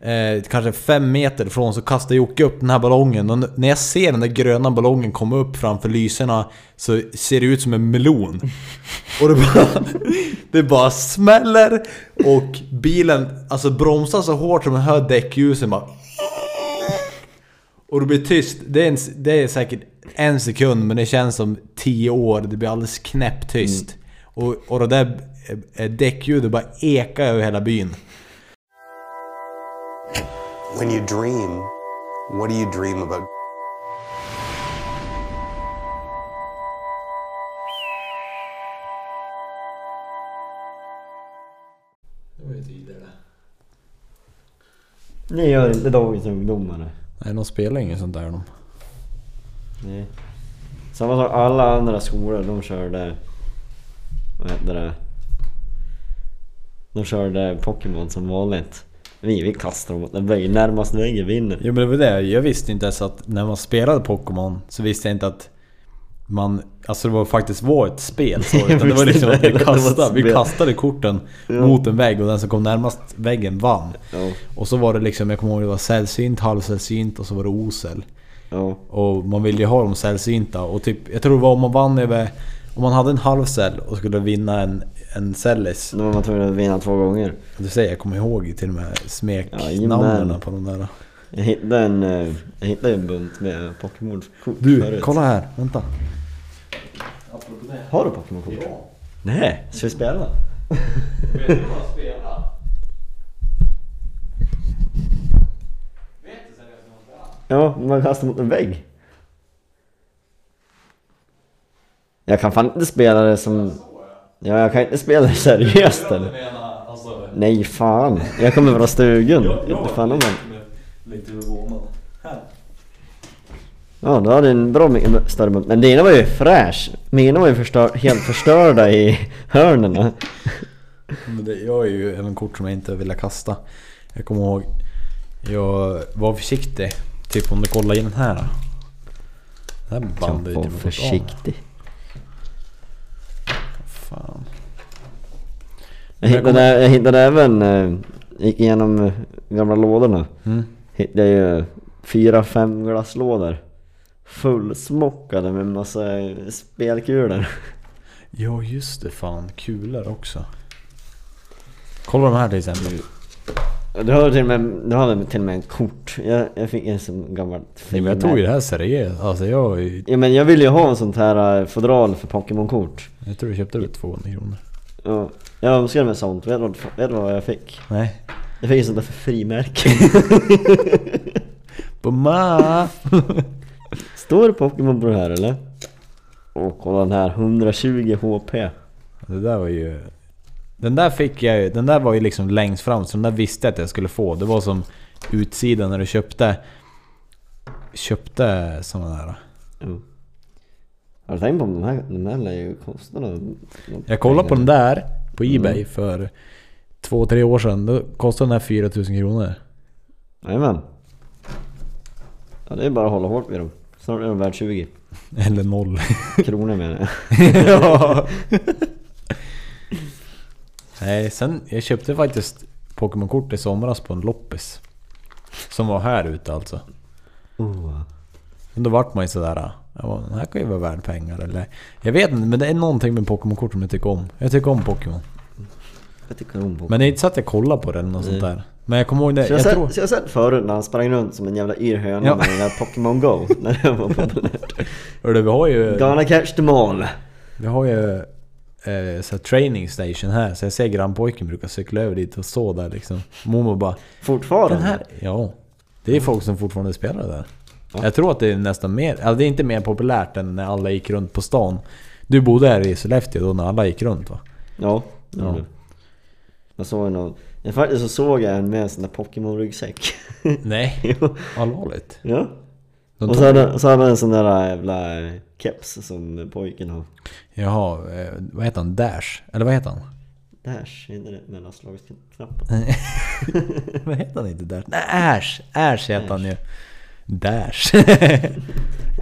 eh, kanske fem meter ifrån så kastar Jocke upp den här ballongen och när jag ser den där gröna ballongen komma upp framför lyserna så ser det ut som en melon. Och det bara, det bara smäller och bilen alltså bromsar så hårt som man hör däckljusen bara och det blir tyst. Det är, en, det är säkert en sekund men det känns som tio år. Det blir alldeles knäpptyst. Och, och det där eh, däckljudet bara ekar över hela byn. When you dream, what do you dream about? Det gör inte dagens ungdomar. Nej, de spelar inget sånt där de. Nej. Samma sak, alla andra skolor de körde... Vad heter det? De körde Pokémon som vanligt. Vi, vi kastar dem mot en vägg. Närmast väggen vinner. Jo men det var det, jag visste inte ens att när man spelade Pokémon så visste jag inte att man, alltså det var faktiskt var ett spel så, utan det var liksom att vi kastade, vi kastade korten Ja. mot en vägg och den som kom närmast väggen vann. Ja, Och så var det liksom, jag kommer ihåg det var sällsynt, halvsällsynt och så var det osel. ja. Och man ville ju ha de sällsynta och typ, jag tror det var om man vann över... Om man hade en halvcell och skulle vinna en, en cellis. Då var man tvungen att vinna två gånger. Du säger jag kommer ihåg till och med smeknamnen Jajamän. på de där. Jag hittade en, eh, jag hittade en bunt med Pokémon-kort Du, förut. kolla här, vänta. Har du Pokémon-kort? Nej, ska vi spela? Ja, man kastar mot en vägg. Jag kan fan inte spela det som... Ja, jag kan inte spela seriöst eller? alltså, Nej fan, jag kommer från stugan. Inte fan om man... Lite förvånad. Här. Ja, du hade en bra mycket större bunt. Men dina var ju fräsch. Mina var ju förstör, helt förstörda i hörnen. Jag är ju även kort som jag inte ville kasta. Jag kommer ihåg, jag var försiktig. Typ om du kollar i den här. Det här bandet Var är ju försiktig. Fan. Jag hittade, jag hittade även, eh, gick igenom eh, gamla lådorna. Mm. Hittade ju fyra, fem glaslådor. Fullsmockade med massa eh, spelkulor. Ja just det, fan. Kulor också. Kolla de här till exempel. Du har till och med, du till och med en kort. Jag, jag fick en sån gammal Nej, men jag tog ju det här seriöst. Alltså jag, Ja men jag vill ju ha en sånt här eh, fodral för Pokémon-kort. jag tror jag köpte det för 200 kronor. Ja, jag önskar mig sånt. Vet du, vad, vet du vad jag fick? Nej. Jag fick ett sånt där för frimärke. Bumma! Står det Pokémon på det här eller? Åh kolla den här, 120 HP. Det där var ju... Den där fick jag ju, den där var ju liksom längst fram så den där visste jag att jag skulle få. Det var som utsidan när du köpte... Köpte såna där. Mm. Har du tänkt på om den här, den här lär ju kosta något? något Jag kollade på den där på Ebay för två, tre år sedan. Då kostade den här 4000 kronor. Jajamän. Ja det är bara att hålla hårt vid dem. Snart är de värd 20 Eller noll. kronor menar jag. ja. Nej, sen jag köpte faktiskt Pokémon-kort i somras på en loppis. Som var här ute alltså. Oh. Men då vart man ju sådär... Ja, den här kan ju vara värd pengar eller... Jag vet inte, men det är någonting med Pokémon-kort som jag tycker om. Jag tycker om Pokémon. Jag tycker om Pokémon. Men det är inte så att jag kollar på det eller något Nej. sånt där. Men jag kommer ihåg det, Så jag, jag sett, tror... så jag har sett förut när han sprang runt som en jävla yr höna Ja. med den där Pokémon Go. När det var populärt. Hörde, vi har ju... Gonna catch them all. Vi har ju... Eh, så training station här, så jag ser grannpojken brukar cykla över dit och stå där liksom. Momo bara... Fortfarande? Här... Ja. Det är folk som fortfarande spelar där. Ja. Jag tror att det är nästan mer... Alltså det är inte mer populärt än när alla gick runt på stan. Du bodde här i Sollefteå då när alla gick runt va? Ja. Ja. ja. Jag såg någon. Jag faktiskt så såg jag en med en sån där Pokémon-ryggsäck. Nej, allvarligt. ja. De Och så hade, så hade han en sån där jävla eh, keps som pojken har. Jaha, eh, vad heter han? Dash? Eller vad heter han? Dash, är inte det mellanslagsknappen? vad heter han inte Dash? Nej, Ash! Ash heter han ju. Dash.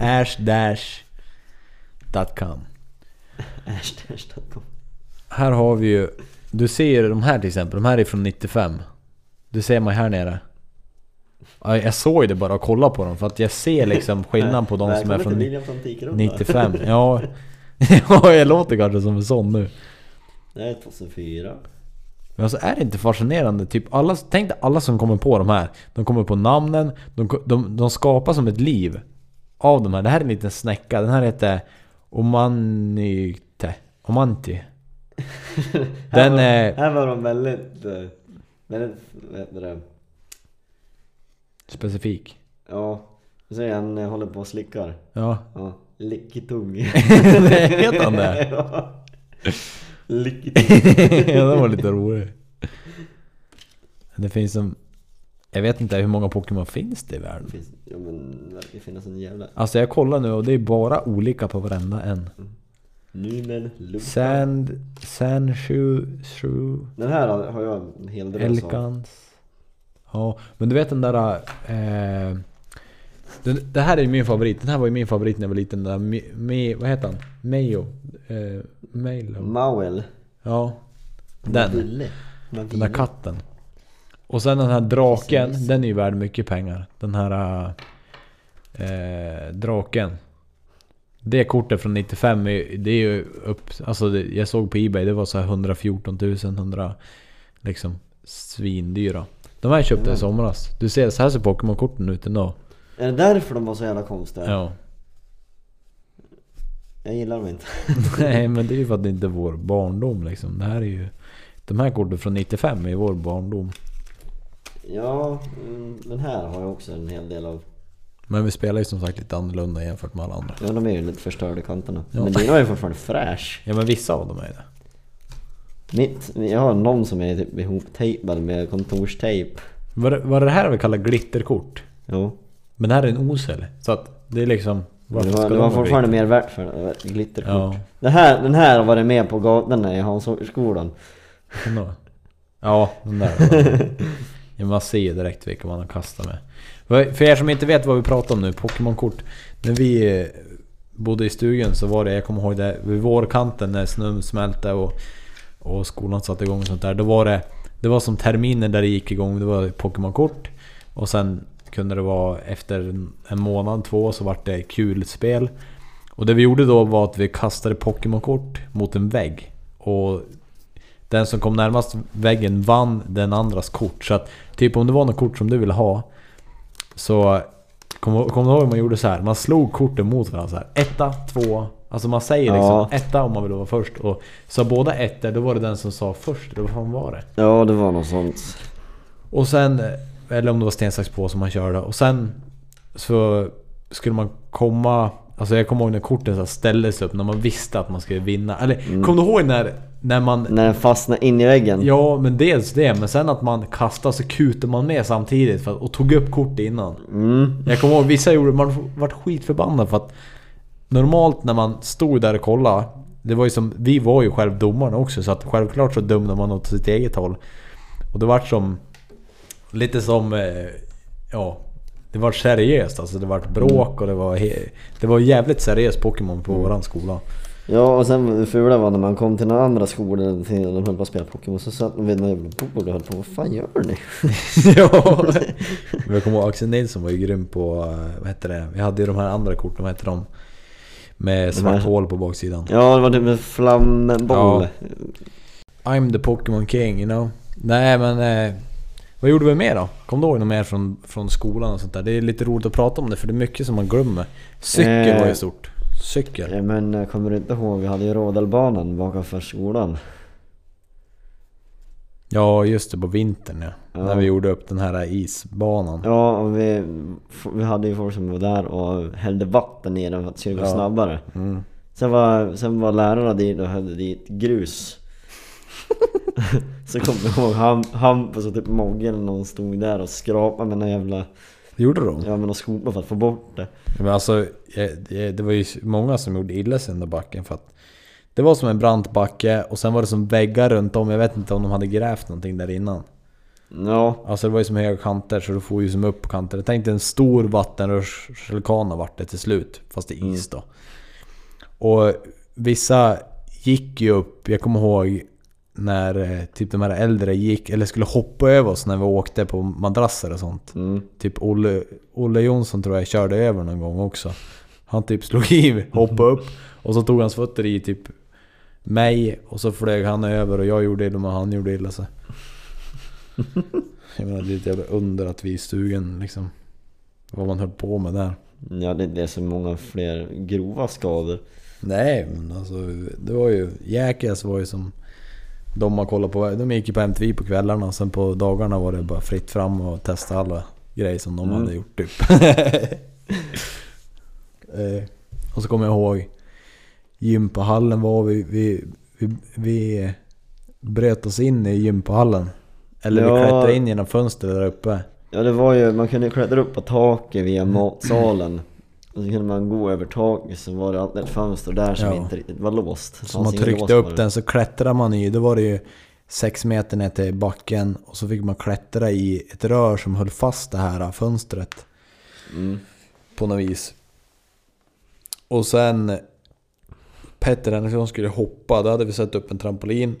Ash, dash, dash. Här har vi ju... Du ser de här till exempel. De här är från 95. Du ser mig här nere. Ja, Jag såg ju det bara och kollade på dem för att jag ser liksom skillnad på de som är från Antikrunda. 95. Ja, ja jag låter kanske som en sån nu. Det är 2004. Men alltså är det inte fascinerande? Typ alla, tänk dig alla som kommer på de här. De kommer på namnen, de, de, de skapar som ett liv av de här. Det här är en liten snäcka. Den här heter Omanite. Omanti. Den här, är här var de väldigt... eh, Väldigt... Specifik. Ja. Så är han eh, håller på och slickar. Ja. Ja. Lickitung. Heter han det? Ja. Lickitung. ja, det var lite roligt. Det finns som... Jag vet inte hur många Pokémon finns det i världen? Finns- Ja men det verkar finnas en jävla... Alltså jag kollar nu och det är bara olika på varenda en. Nymen, Lupa. Sand... Sandshoe... Shrew... Den här har jag en hel drös av. Elkans. Ja, men du vet den där... Eh, den, det här är min favorit. Den här var ju min favorit när jag var liten. Den där, me, me, vad heter han? Mayo? Eh, Milo? Mauel. Ja. Den. Ville. Den där katten. Och sen den här draken. Den är ju värd mycket pengar. Den här... Eh, draken. Det kortet från 95 är, det är ju upp... Alltså jag såg på Ebay. Det var så här 114 000. 100... Liksom svindyra. De här köpte jag i somras. Du ser, så här ser Pokémon-korten ut ändå. Är det därför de var så jävla konstiga? Ja. Jag gillar dem inte. Nej men det är ju för att det inte är vår barndom liksom. Det här är ju... De här korten från 95 är ju vår barndom. Ja, mm, den här har jag också en hel del av. Men vi spelar ju som sagt lite annorlunda jämfört med alla andra. Ja, de är ju lite förstörda i kanterna. Ja. Men dina är ju fortfarande fräsch. Ja men vissa av dem är det. Mitt, jag har någon som är typ ihoptejpad med kontorstejp. Var det, var det här vi kallar glitterkort? Jo. Men det här är en osel. Så att det är liksom... Det var, det de var fortfarande mer värt för det, glitterkort. Ja. Det här, den här har varit med på gatorna i Hansåkersskolan. Ja, den där. ja, man ser ju direkt vilka man har kastat med. För för er som inte vet vad vi pratar om nu, Pokémon-kort. När vi eh, bodde i stugan så var det, jag kommer ihåg det, vid vårkanten när snön smälte och, och skolan satte igång och sånt där. Då var det, det var som terminer där det gick igång, det var Pokémon-kort. Och sen kunde det vara efter en- månad, två, så vart det kulspel. Och det vi gjorde då var att vi kastade Pokémon-kort mot en vägg. Och den som kom närmast väggen vann den andras kort. Så att typ om det var något kort som du ville ha Så Kommer kom du ihåg hur man gjorde så här? Man slog korten mot varandra så här. Etta, två Alltså man säger liksom Ja. etta om man vill vara först och Sa båda ettor, då var det den som sa först, eller vad fan var det? Ja, det var något sånt. Och sen, eller om det var sten, sax, på som man körde. Och sen så skulle man komma... Alltså jag kommer ihåg när korten så ställdes upp, när man visste att man skulle vinna. Eller Mm. kommer du ihåg när, när man... När den fastnade in i väggen. Ja, men dels det. Men sen att man kastade så kutade man med samtidigt för, att- och tog upp kort innan. Mm. Jag kommer ihåg vissa gjorde, man vart skitförbannad för att Normalt när man stod där och kollade Det var ju som, vi var ju själv domarna också så att självklart så dömde man åt sitt eget håll Och det vart som Lite som eh, Ja Det var seriöst alltså, det vart bråk och det var Det var jävligt seriöst Pokémon på våran skola Ja, och sen det fula var när man kom till några andra skolor till de höll på att spela Pokémon så satt de vid några jävla bord och höll på Vad fan gör ni? ja! Men jag kommer ihåg Axel Nilsson var ju grym på, eh, vad hette det? Vi hade ju de här andra korten, vad hette de? Med svart hål på baksidan Ja, det var typ med flamboll. I'm the Pokémon King, you know. Nej men... Eh, vad gjorde vi mer då? Kom du ihåg något mer från, från skolan och sånt där? Det är lite roligt att prata om det för det är mycket som man glömmer. Cykel Eh. var ju stort. Cykel. Ja, men eh, kommer du inte ihåg, vi hade ju Rådalbanan bakom skolan. Ja just det, på vintern ja. Ja. När vi gjorde upp den här isbanan. Ja, och vi, vi hade ju folk som var där och hällde vatten i den för att det skulle gå Ja. snabbare. Mm. Sen var, sen var lärarna dit och hällde dit grus. så kommer jag ihåg Ham, Hampus och typ Mogge eller någon stod där och skrapade med någon jävla, Gjorde de? ja med någon skopa för att få bort det. Men alltså, det det var ju många som gjorde illa sig i den där backen för att Det var som en brant backe och sen var det som väggar runt om. Jag vet inte om de hade grävt någonting där innan. Ja, Alltså det var ju som höga kanter så du får ju som upp på kanter. Jag tänkte en stor vattenrutschkana vart det till slut. Fast det är is då. Och vissa gick ju upp, jag kommer ihåg när eh, typ de här äldre gick, eller skulle hoppa över oss när vi åkte på madrasser och sånt. Mm. Typ Olle, Olle Jonsson tror jag körde över någon gång också. Han typ slog i, hoppade upp och så tog hans fötter i typ mig och så flög han över och jag gjorde illa men han gjorde illa sig. Jag menar det är ett jävla under att vi i stugan liksom Vad man höll på med där. Ja, det, det är så många fler grova skador. Nej men alltså det var ju Jackass var ju som De man kollade på, de gick ju på MTV på kvällarna och sen på dagarna var det bara fritt fram och testa alla grejer som de Mm. hade gjort typ. eh, och så kommer jag ihåg Gympahallen var vi, vi, vi, vi bröt oss in i gympahallen. Eller vi Ja. klättrade in genom fönstret där uppe. Ja det var ju, man kunde klättra upp på taket via matsalen. Och så kunde man gå över taket så var det alltid ett fönster där som Ja. inte riktigt var låst. Så man tryckte upp den så klättrade man i, då var det ju 6 meter ner till backen och så fick man klättra i ett rör som höll fast det här fönstret. Mm. På något vis. Och sen Petter Henriksson skulle hoppa, då hade vi satt upp en trampolin.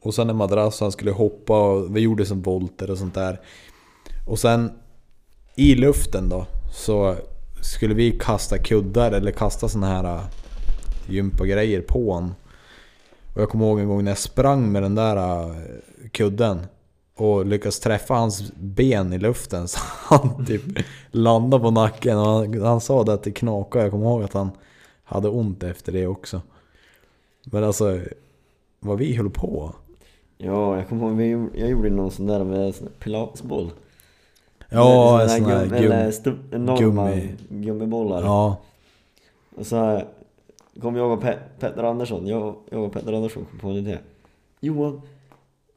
Och sen en madrass, han skulle hoppa och vi gjorde som volter och sånt där. Och sen i luften då så skulle vi kasta kuddar eller kasta såna här äh, gympagrejer på honom. Och jag kommer ihåg en gång när jag sprang med den där äh, kudden och lyckades träffa hans ben i luften så han typ landade på nacken och han, han sa det att det knakade. Jag kommer ihåg att han hade ont efter det också. Men alltså, vad vi höll på. Ja, jag kommer ihåg, jag gjorde någon sån där med pilatesboll. Ja, en sån här gum- eller gummi- gummibollar. Ja, Och så här kom jag och Pe- Petter Andersson, jag, jag och Petter Andersson kom på en idé. Johan,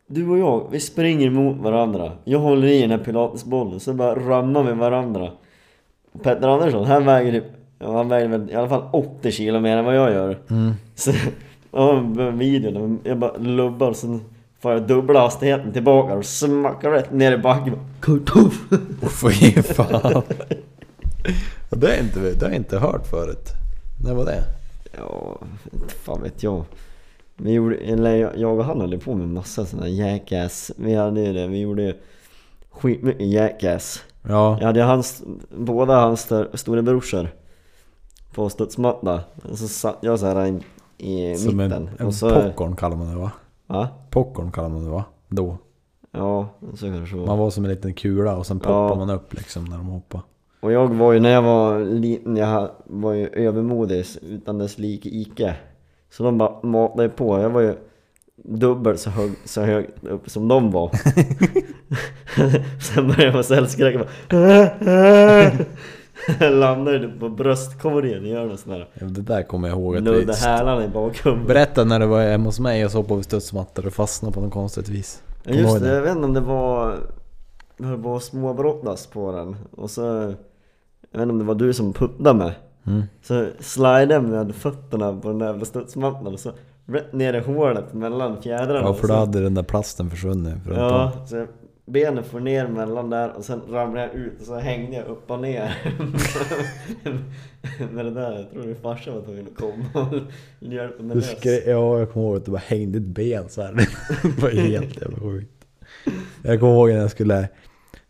du och jag, vi springer mot varandra. Jag håller i den här pilatesbollen, så bara ramar vi varandra. Och Petter Andersson, han väger typ, han väger väl i alla fall 80 kilo mer än vad jag gör. mm. Så, ja, en video, jag bara lubbar och sen får jag dubbla hastigheten tillbaka och smackar rätt ner i backen. Kurtuff! Fy fan. Det har jag inte, det har inte hört förut. När var det? Ja, inte fan vet jag. Vi gjorde, eller jag- och han höll på med massa sådana jackass. Vi hade ju det, vi gjorde skitmycket jackass. Ja, Jag hade hans, båda hans storebrorsor på studsmatta. Och så satt jag så här i, i som en, mitten. en och så, popcorn kallar man det va? Ja, Popcorn kallar man det va? Då. ja, så kanske det var. Man var som en liten kula och sen poppar Ja. man upp liksom när de hoppar. Och jag var ju, när jag var liten, jag var ju övermodig utan dess like ike. Så de bara matade på. Jag var ju dubbelt så hög, så hög upp som de var. Sen började jag få cellskräck och Jag landade på bröstkorgen i hörnet sån där. Ja, Det där kommer jag ihåg att st- hälarna i bakom. Berätta när du var hemma hos mig och så hoppade vi studsmattor och fastnade på något konstigt vis. Kommer Just det, jag vet inte om det var... Höll på att småbrottas på den. Och så... Jag vet inte om det var du som puttade mig. Mm. Så slidade jag med fötterna på den där jävla studsmattan och så rätt ner i hålet mellan fjädrarna. Ja och för då hade den där plasten försvunnit. För Ja, så benen får ner mellan där och sen ramlade jag ut och så hängde jag upp och ner. med det där, jag tror din farsa var tvungen att komma och hjälpa mig Du lös. ja, jag kommer ihåg att det bara hängde ett ben så här. Det var helt jävla sjukt. Jag kommer ihåg när jag skulle...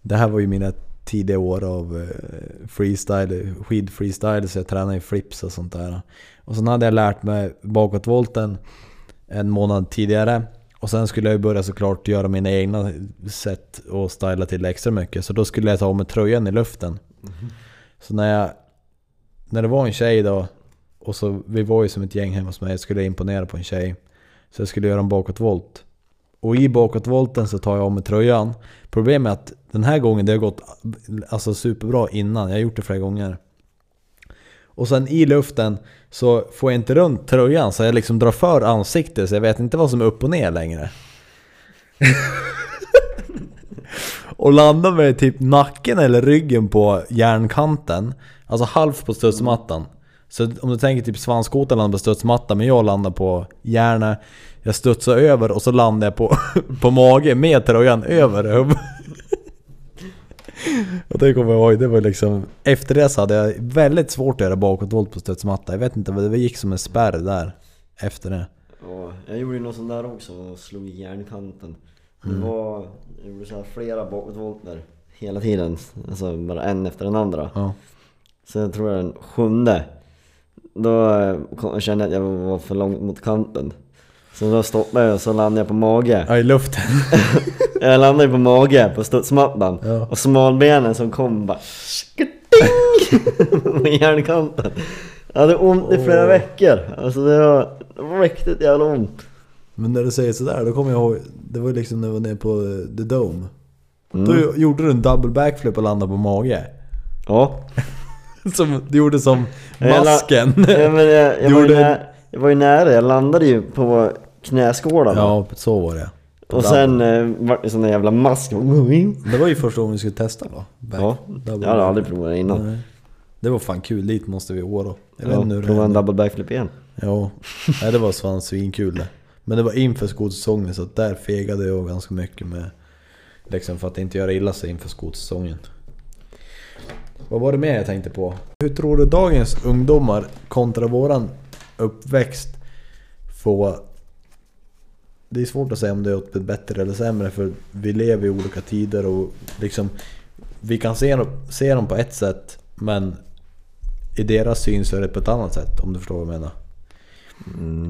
Det här var ju mina tidiga år av eh, freestyle, skidfreestyle, så jag tränade i flips och sånt där. Och sen hade jag lärt mig bakåtvolten en månad tidigare. Och sen skulle jag ju börja såklart göra mina egna sätt och styla till extra mycket. Så då skulle jag ta av mig tröjan i luften. Så när jag... När det var en tjej då och så, vi var ju som ett gäng hemma hos mig, jag skulle imponera på en tjej. Så jag skulle göra en bakåtvolt. Och i bakåtvolten så tar jag av mig tröjan. Problemet är att den här gången, det har gått alltså superbra innan, jag har gjort det flera gånger. Och sen i luften så får jag inte runt tröjan så jag liksom drar för ansiktet så jag vet inte vad som är upp och ner längre. och landar med typ nacken eller ryggen på järnkanten. Alltså halvt på studsmattan. Så om du tänker typ svanskotan landar på studsmattan men jag landar på järnet. Jag studsar över och så landar jag på, på mage med tröjan över huvudet. Och det kommer jag ihåg, det var liksom... Efter det så hade jag väldigt svårt att göra bakåtvolt på studsmatta. Jag vet inte, det gick som en spärr där. Efter det. Ja, jag gjorde ju något sånt där också och slog i järnkanten. Mm. Det var, jag gjorde så här flera bakåtvolter hela tiden. Alltså bara en efter den andra. Ja. Jag tror den sjunde, då eh, kände jag att jag var för långt mot kanten. Så då stoppade jag och så landade jag på mage. ja, i luften. Jag landade ju på mage på studsmattan. Ja. Och smalbenen som kom bara på järnkanten. Jag hade ont i flera Åh. veckor. Alltså det var det var riktigt jävla ont. Men när du säger sådär, då kommer jag ihåg, det var liksom när vi var nere på eh, The Dome. Mm. Då gjorde du en double backflip och landade på mage. Ja. Som, du gjorde som Jag la- masken. ja jag, jag, var ju Gjorde- nära, jag var ju nära, jag landade ju på knäskålarna. Ja, så var det. Och sen eh, vart det sån där jävla mask. Det var ju första gången vi skulle testa va? Back, Ja, jag hade aldrig provat det innan. Nej. Det var fan kul, dit måste vi i år då. Jag Ja, det prova en nu. double backflip igen. Ja, Nej, det var fan svinkul det. Men det var inför skotersäsongen så där fegade jag ganska mycket med Liksom för att inte göra illa sig inför skotersäsongen. Vad var det mer jag tänkte på? Hur tror du dagens ungdomar kontra våran uppväxt får... Det är svårt att säga om det är åt det bättre eller sämre för vi lever i olika tider och liksom... Vi kan se, se dem på ett sätt men i deras syn så är det på ett annat sätt om du förstår vad jag menar.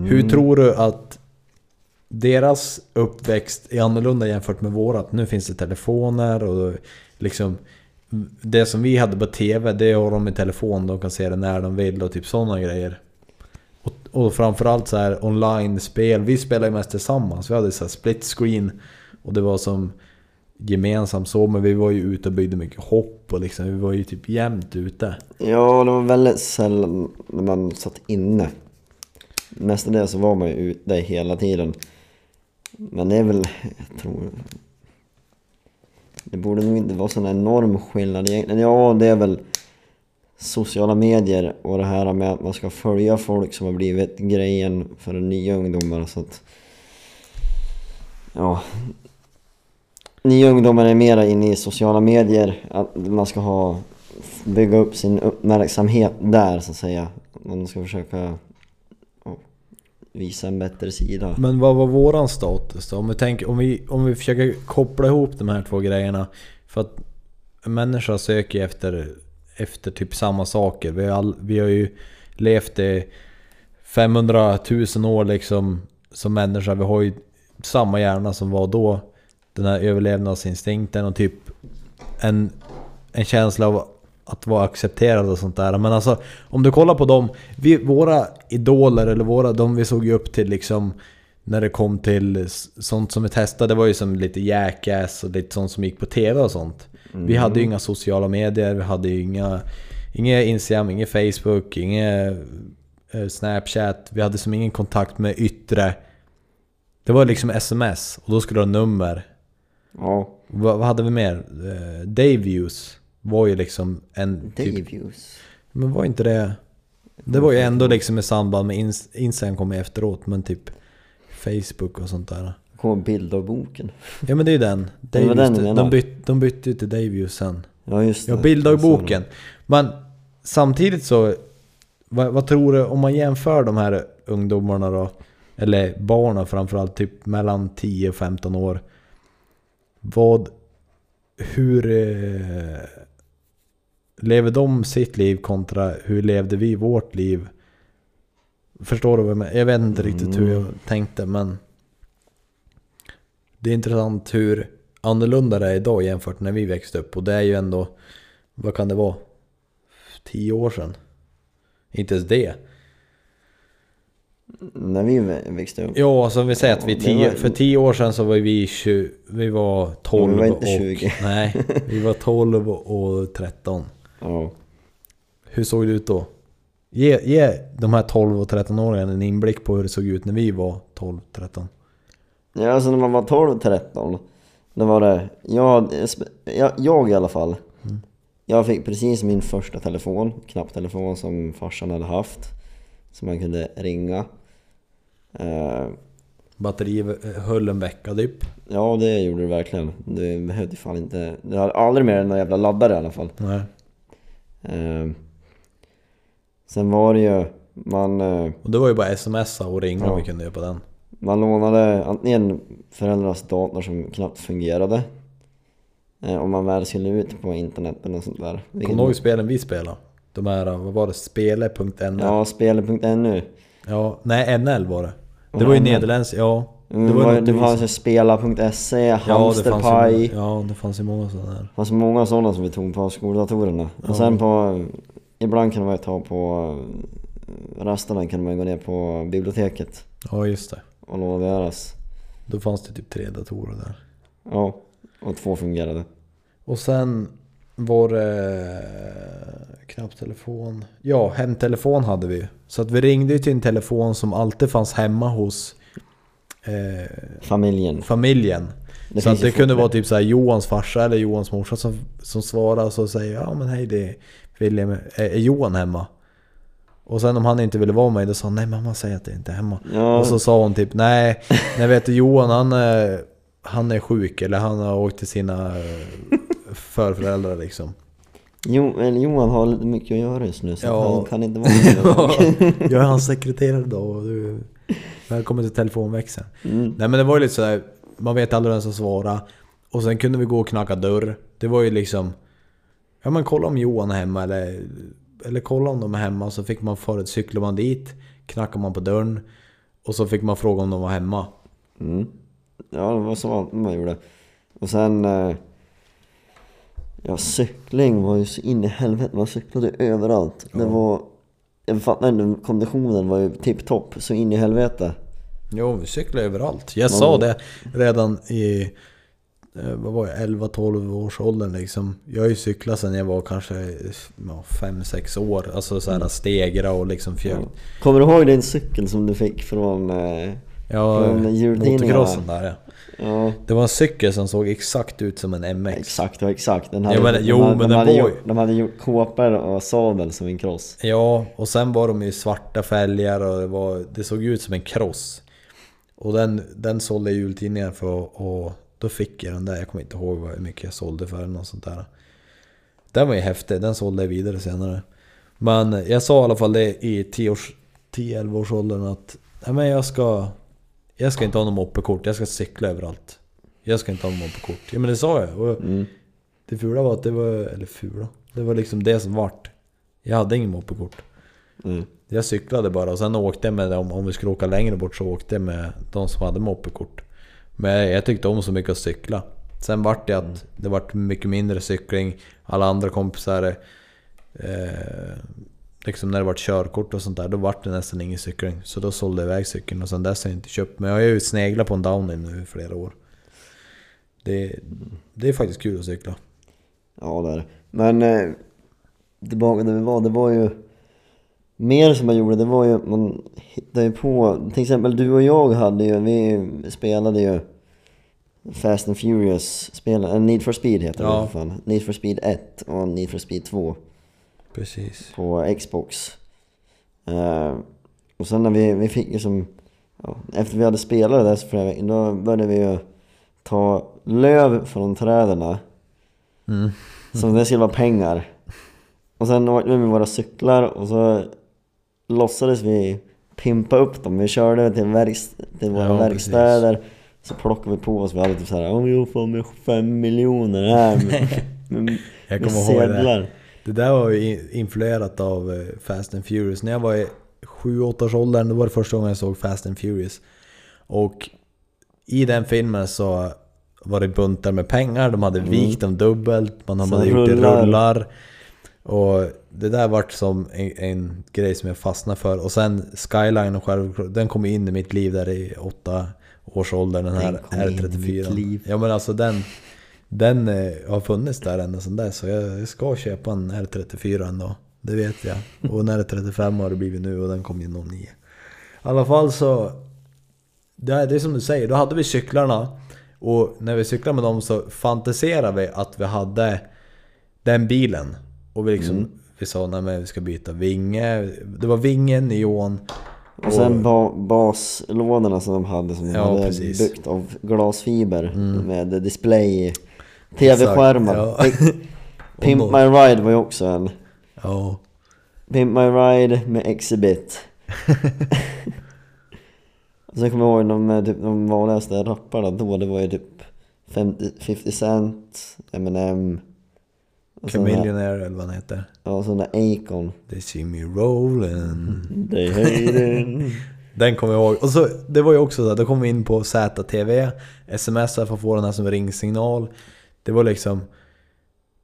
Hur tror du att deras uppväxt är annorlunda jämfört med vårat? Nu finns det telefoner och liksom det som vi hade på TV, det har de i telefon. De kan se det när de vill och typ sådana grejer. Och, framförallt så här online-spel. Vi spelade ju mest tillsammans. Vi hade så här split screen. Och det var som gemensamt så, men vi var ju ute och byggde mycket hopp och liksom, vi var ju typ jämt ute. Ja, det var väldigt sällan när man satt inne. Mestadels så var man ju ute hela tiden. Men det är väl, jag tror... Det borde nog inte vara sån enorm skillnad egentligen. Ja, det är väl sociala medier och det här med att man ska följa folk som har blivit grejen för nya ungdomar. Så att, ja, nya ungdomar är mera inne i sociala medier. Att man ska ha bygga upp sin uppmärksamhet där så att säga. Man ska försöka visa en bättre sida. Men vad var våran status då? Om vi, tänker, om, vi, om vi försöker koppla ihop de här två grejerna. För att en människa söker ju efter, efter typ samma saker. Vi har, all, vi har ju levt i 500 000 år liksom som människa. Vi har ju samma hjärna som var då. Den här överlevnadsinstinkten och typ en, en känsla av att vara accepterad och sånt där. Men alltså om du kollar på dem, vi, våra idoler eller våra, de vi såg ju upp till liksom när det kom till sånt som vi testade, det var ju som lite jackass och lite sånt som gick på TV och sånt. Vi hade ju inga sociala medier, vi hade ju inga, inga Instagram, inga Facebook, inga eh, Snapchat. Vi hade som ingen kontakt med yttre. Det var liksom sms och då skulle du ha nummer. Ja, Vad, vad hade vi mer? Eh, Dayviews var ju liksom en typ... Dayviews. Men var inte det... Det var ju ändå liksom i samband med Ins- Instagram kom efteråt, men typ Facebook och sånt där. Kom bilddagboken. Ja men det är ju den. Dayviews, den de, menar. de, bytte, ju till Dayviews sen. Ja just det. Ja, bilddagboken. Men samtidigt så... Vad, vad tror du om man jämför de här ungdomarna då? Eller barnen framförallt, typ mellan 10 och 15 år. Vad... Hur... Eh, lever de sitt liv kontra hur levde vi vårt liv? Förstår du vad jag menar? Jag vet inte riktigt hur jag tänkte men... Det är intressant hur annorlunda det är idag jämfört när vi växte upp. Och det är ju ändå... Vad kan det vara? 10 år sedan? Inte ens det. När vi vä- växte upp. Ja, alltså vi säger att vi tio, var- för 10 år sedan så var vi 20, vi var 12 Vi var inte och... 20. Nej, vi var 12 och 13. Ja. Hur såg det ut då? Ge, ge de här 12 och 13-åringarna en inblick på hur det såg ut när vi var 12-13. Ja, alltså när man var 12-13 Då var det, jag, jag, jag i alla fall Jag fick precis min första telefon, knapptelefon som farsan hade haft Som man kunde ringa Batteri eh, höll en vecka typ. Ja det gjorde det verkligen Det behövde fan inte, det hade aldrig mer än någon jävla laddare i alla fall Nej. Eh, Sen var det ju, man... eh, Och det var ju bara smsa och ringa Ja. vi kunde göra på den. Man lånade antingen föräldrars dator som knappt fungerade. Eh, om man väl skulle ut på internet eller sånt där. Kommer du ihåg spelen vi spelade? De här, vad var det? Spele.nl? Ja, spele.nu. ja. Nej, NL var det. Det Var ju nederländskt, ja. Mm, Det var var, något det fanns ju spela.se, Ja, Hamsterpaj. ja, det fanns ju många sådana här. Det fanns många sådana som vi tog på skoldatorerna. Ja. Och sen på... Ibland kunde man ju ta på eh, rasterna kunde man ju gå ner på biblioteket Ja, just det. Och låna deras. Då fanns det typ tre datorer där. Ja, och två fungerade. Och sen var det knapptelefon. Ja, hemtelefon hade vi. Så att vi ringde ju till en telefon som alltid fanns hemma hos eh, Familjen. familjen. Det så att det kunde vara typ så här Johans farsa eller Johans morsa som, som svarar och så säger ja men hej det är William, är, är Johan hemma? Och sen om han inte ville vara med då sa han nej mamma säger att det inte är hemma. Ja, Och så sa hon typ nej, nej vet du Johan han är, han är sjuk eller han har åkt till sina eh, förföräldrar liksom. jo, eller Johan har lite mycket att göra just nu så Ja. han kan inte vara med. Jag är hans sekreterare då och du, välkommen till telefonväxeln. mm. Nej men det var ju lite sådär, man vet aldrig vem som svarar. Och sen kunde vi gå och knacka dörr. Det var ju liksom... Ja men kolla om Johan är hemma eller... Eller kolla om de är hemma. Så fick man förut cykla man dit, knackade man på dörren. Och så fick man fråga om de var hemma. Mm. Ja, det var så man gjorde. Och sen... eh, Ja, cykling var ju så in i helvete. Man cyklade överallt. Det var... Jag fattar inte, konditionen var ju tipptopp så in i helvete. Jo, vi cyklade överallt. Jag sa det redan i... eh, Vad var jag? 11-12 års åldern liksom. Jag har ju cyklat sedan jag var kanske 5-6 år. Alltså såhär stegra och liksom fjäll. Ja. Kommer du ihåg din cykel som du fick från... eh, Ja, Från jultidningarna. motocrossen där ja. Ja, Det var en cykel som såg exakt ut som en MX. exakt, ja, exakt. Den Ja, men- de jo, hade, men de den hade var ju- gjort, De hade gjort kåpor och sadel som en cross. Ja, och sen var de i svarta fälgar och det, var, det såg ut som en cross. Och den, den sålde jultidningar för och då fick jag den där. Jag kommer inte ihåg hur mycket jag sålde för den och sånt där. Den var ju häftig, den sålde jag vidare senare. Men jag sa i alla fall det i 10-11 10, års åldern att Nej men jag ska Jag ska inte ha något moppekort, jag ska cykla överallt. Jag ska inte ha något moppekort. Ja men det sa jag. Och Mm. det fula var att det var, eller fula. Det var liksom det som vart. Jag hade ingen moppekort. Mm. Jag cyklade bara och sen åkte jag med dem, om vi skulle åka längre bort så åkte jag med de som hade moppekort. Men jag tyckte om så mycket att cykla. Sen vart det att det vart mycket mindre cykling. Alla andra kompisar... Eh, liksom när det vart körkort och sånt där, då vart det nästan ingen cykling. Så då sålde jag iväg cykeln och sen dess har jag inte köpt. Men jag har ju sneglat på en Downing nu i flera år. Det, det är faktiskt kul att cykla. Ja det är det. Men eh, vi var, det var ju mer som man gjorde, det var ju att man hittade ju på, till exempel du och jag hade ju, vi spelade ju Fast and Furious spelen, äh, Need for Speed heter Ja. det för fan. Need for Speed 1 och Need for Speed 2 Precis. på Xbox. Eh, och sen när vi, vi fick ju som, ja, efter vi hade spelat det där så flera veckor, då började vi ju ta löv från träden Mm. som det skulle vara pengar. Och sen åkte vi med våra cyklar och så låtsades vi pimpa upp dem. Vi körde till, verkst- till våra Ja, verkstäder. Så plockade vi på oss, vi hade typ såhär Om jag får med fem miljoner här med, med, Jag med kommer ihåg det. sedlar. Det där var ju in- influerat av eh, Fast and Furious. När jag var i 7-8 års åldern, då var det första gången jag såg Fast and Furious. Och i den filmen så var det buntar med pengar, de hade vikt dem dubbelt, man Mm. Så hade gjort det rullar. rullar. Och det där vart som en, en grej som jag fastnade för. Och sen Skyline och själv, den kom in i mitt liv där i 8 års ålder, den här Den kom in i R34. mitt liv. Ja men alltså den, den eh, har funnits där ända sedan dess. Så jag, jag ska köpa en R34 ändå. Det vet jag. Och en R35 har det blivit nu och den kom ju 09. I alla fall så... Det är, det är som du säger, då hade vi cyklarna. Och när vi cyklade med dem så fantiserade vi att vi hade den bilen. Och vi liksom... Vi sa nej men vi ska byta vinge. Det var vingen, neon. Och sen ba baslådorna som de hade som de Ja, hade precis. byggt av glasfiber med display TV-skärmar. Ja. Pimp Och My Ride var ju också en Ja. Pimp My Ride med Exhibit Sen kommer jag ihåg de, eh, typ, de vanligaste rapparna då, det var ju typ 50, 50 Cent, Eminem och Chameleonaire eller vad han heter. Ja, sån där Akon They see me rollin'. They hate it. Den kommer jag ihåg. Och så, det var ju också så då kom vi in på ZTV, smsa för att få den här som ringsignal. Det var liksom...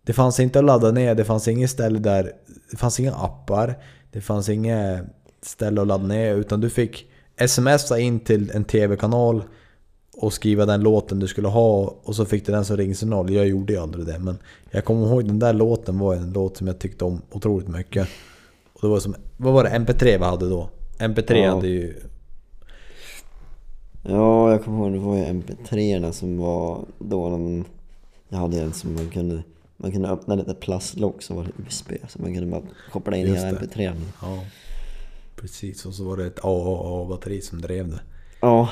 Det fanns inte att ladda ner, det fanns inget ställe där... Det fanns inga appar, det fanns inget ställe att ladda ner utan du fick smsa in till en TV-kanal och skriva den låten du skulle ha och så fick du den som ringsignal. Jag gjorde ju aldrig det men jag kommer ihåg den där låten var en låt som jag tyckte om otroligt mycket. Och det var som, vad var det? MP3 vi hade då? MP3 Ja. hade ju Ja, jag kommer ihåg det var ju MP3 som var då de, Jag hade en som man kunde Man kunde öppna lite plastlock så var det USB så man kunde bara koppla in hela det. MP3 Ja, precis. Och så var det ett AAA-batteri som drev det. Ja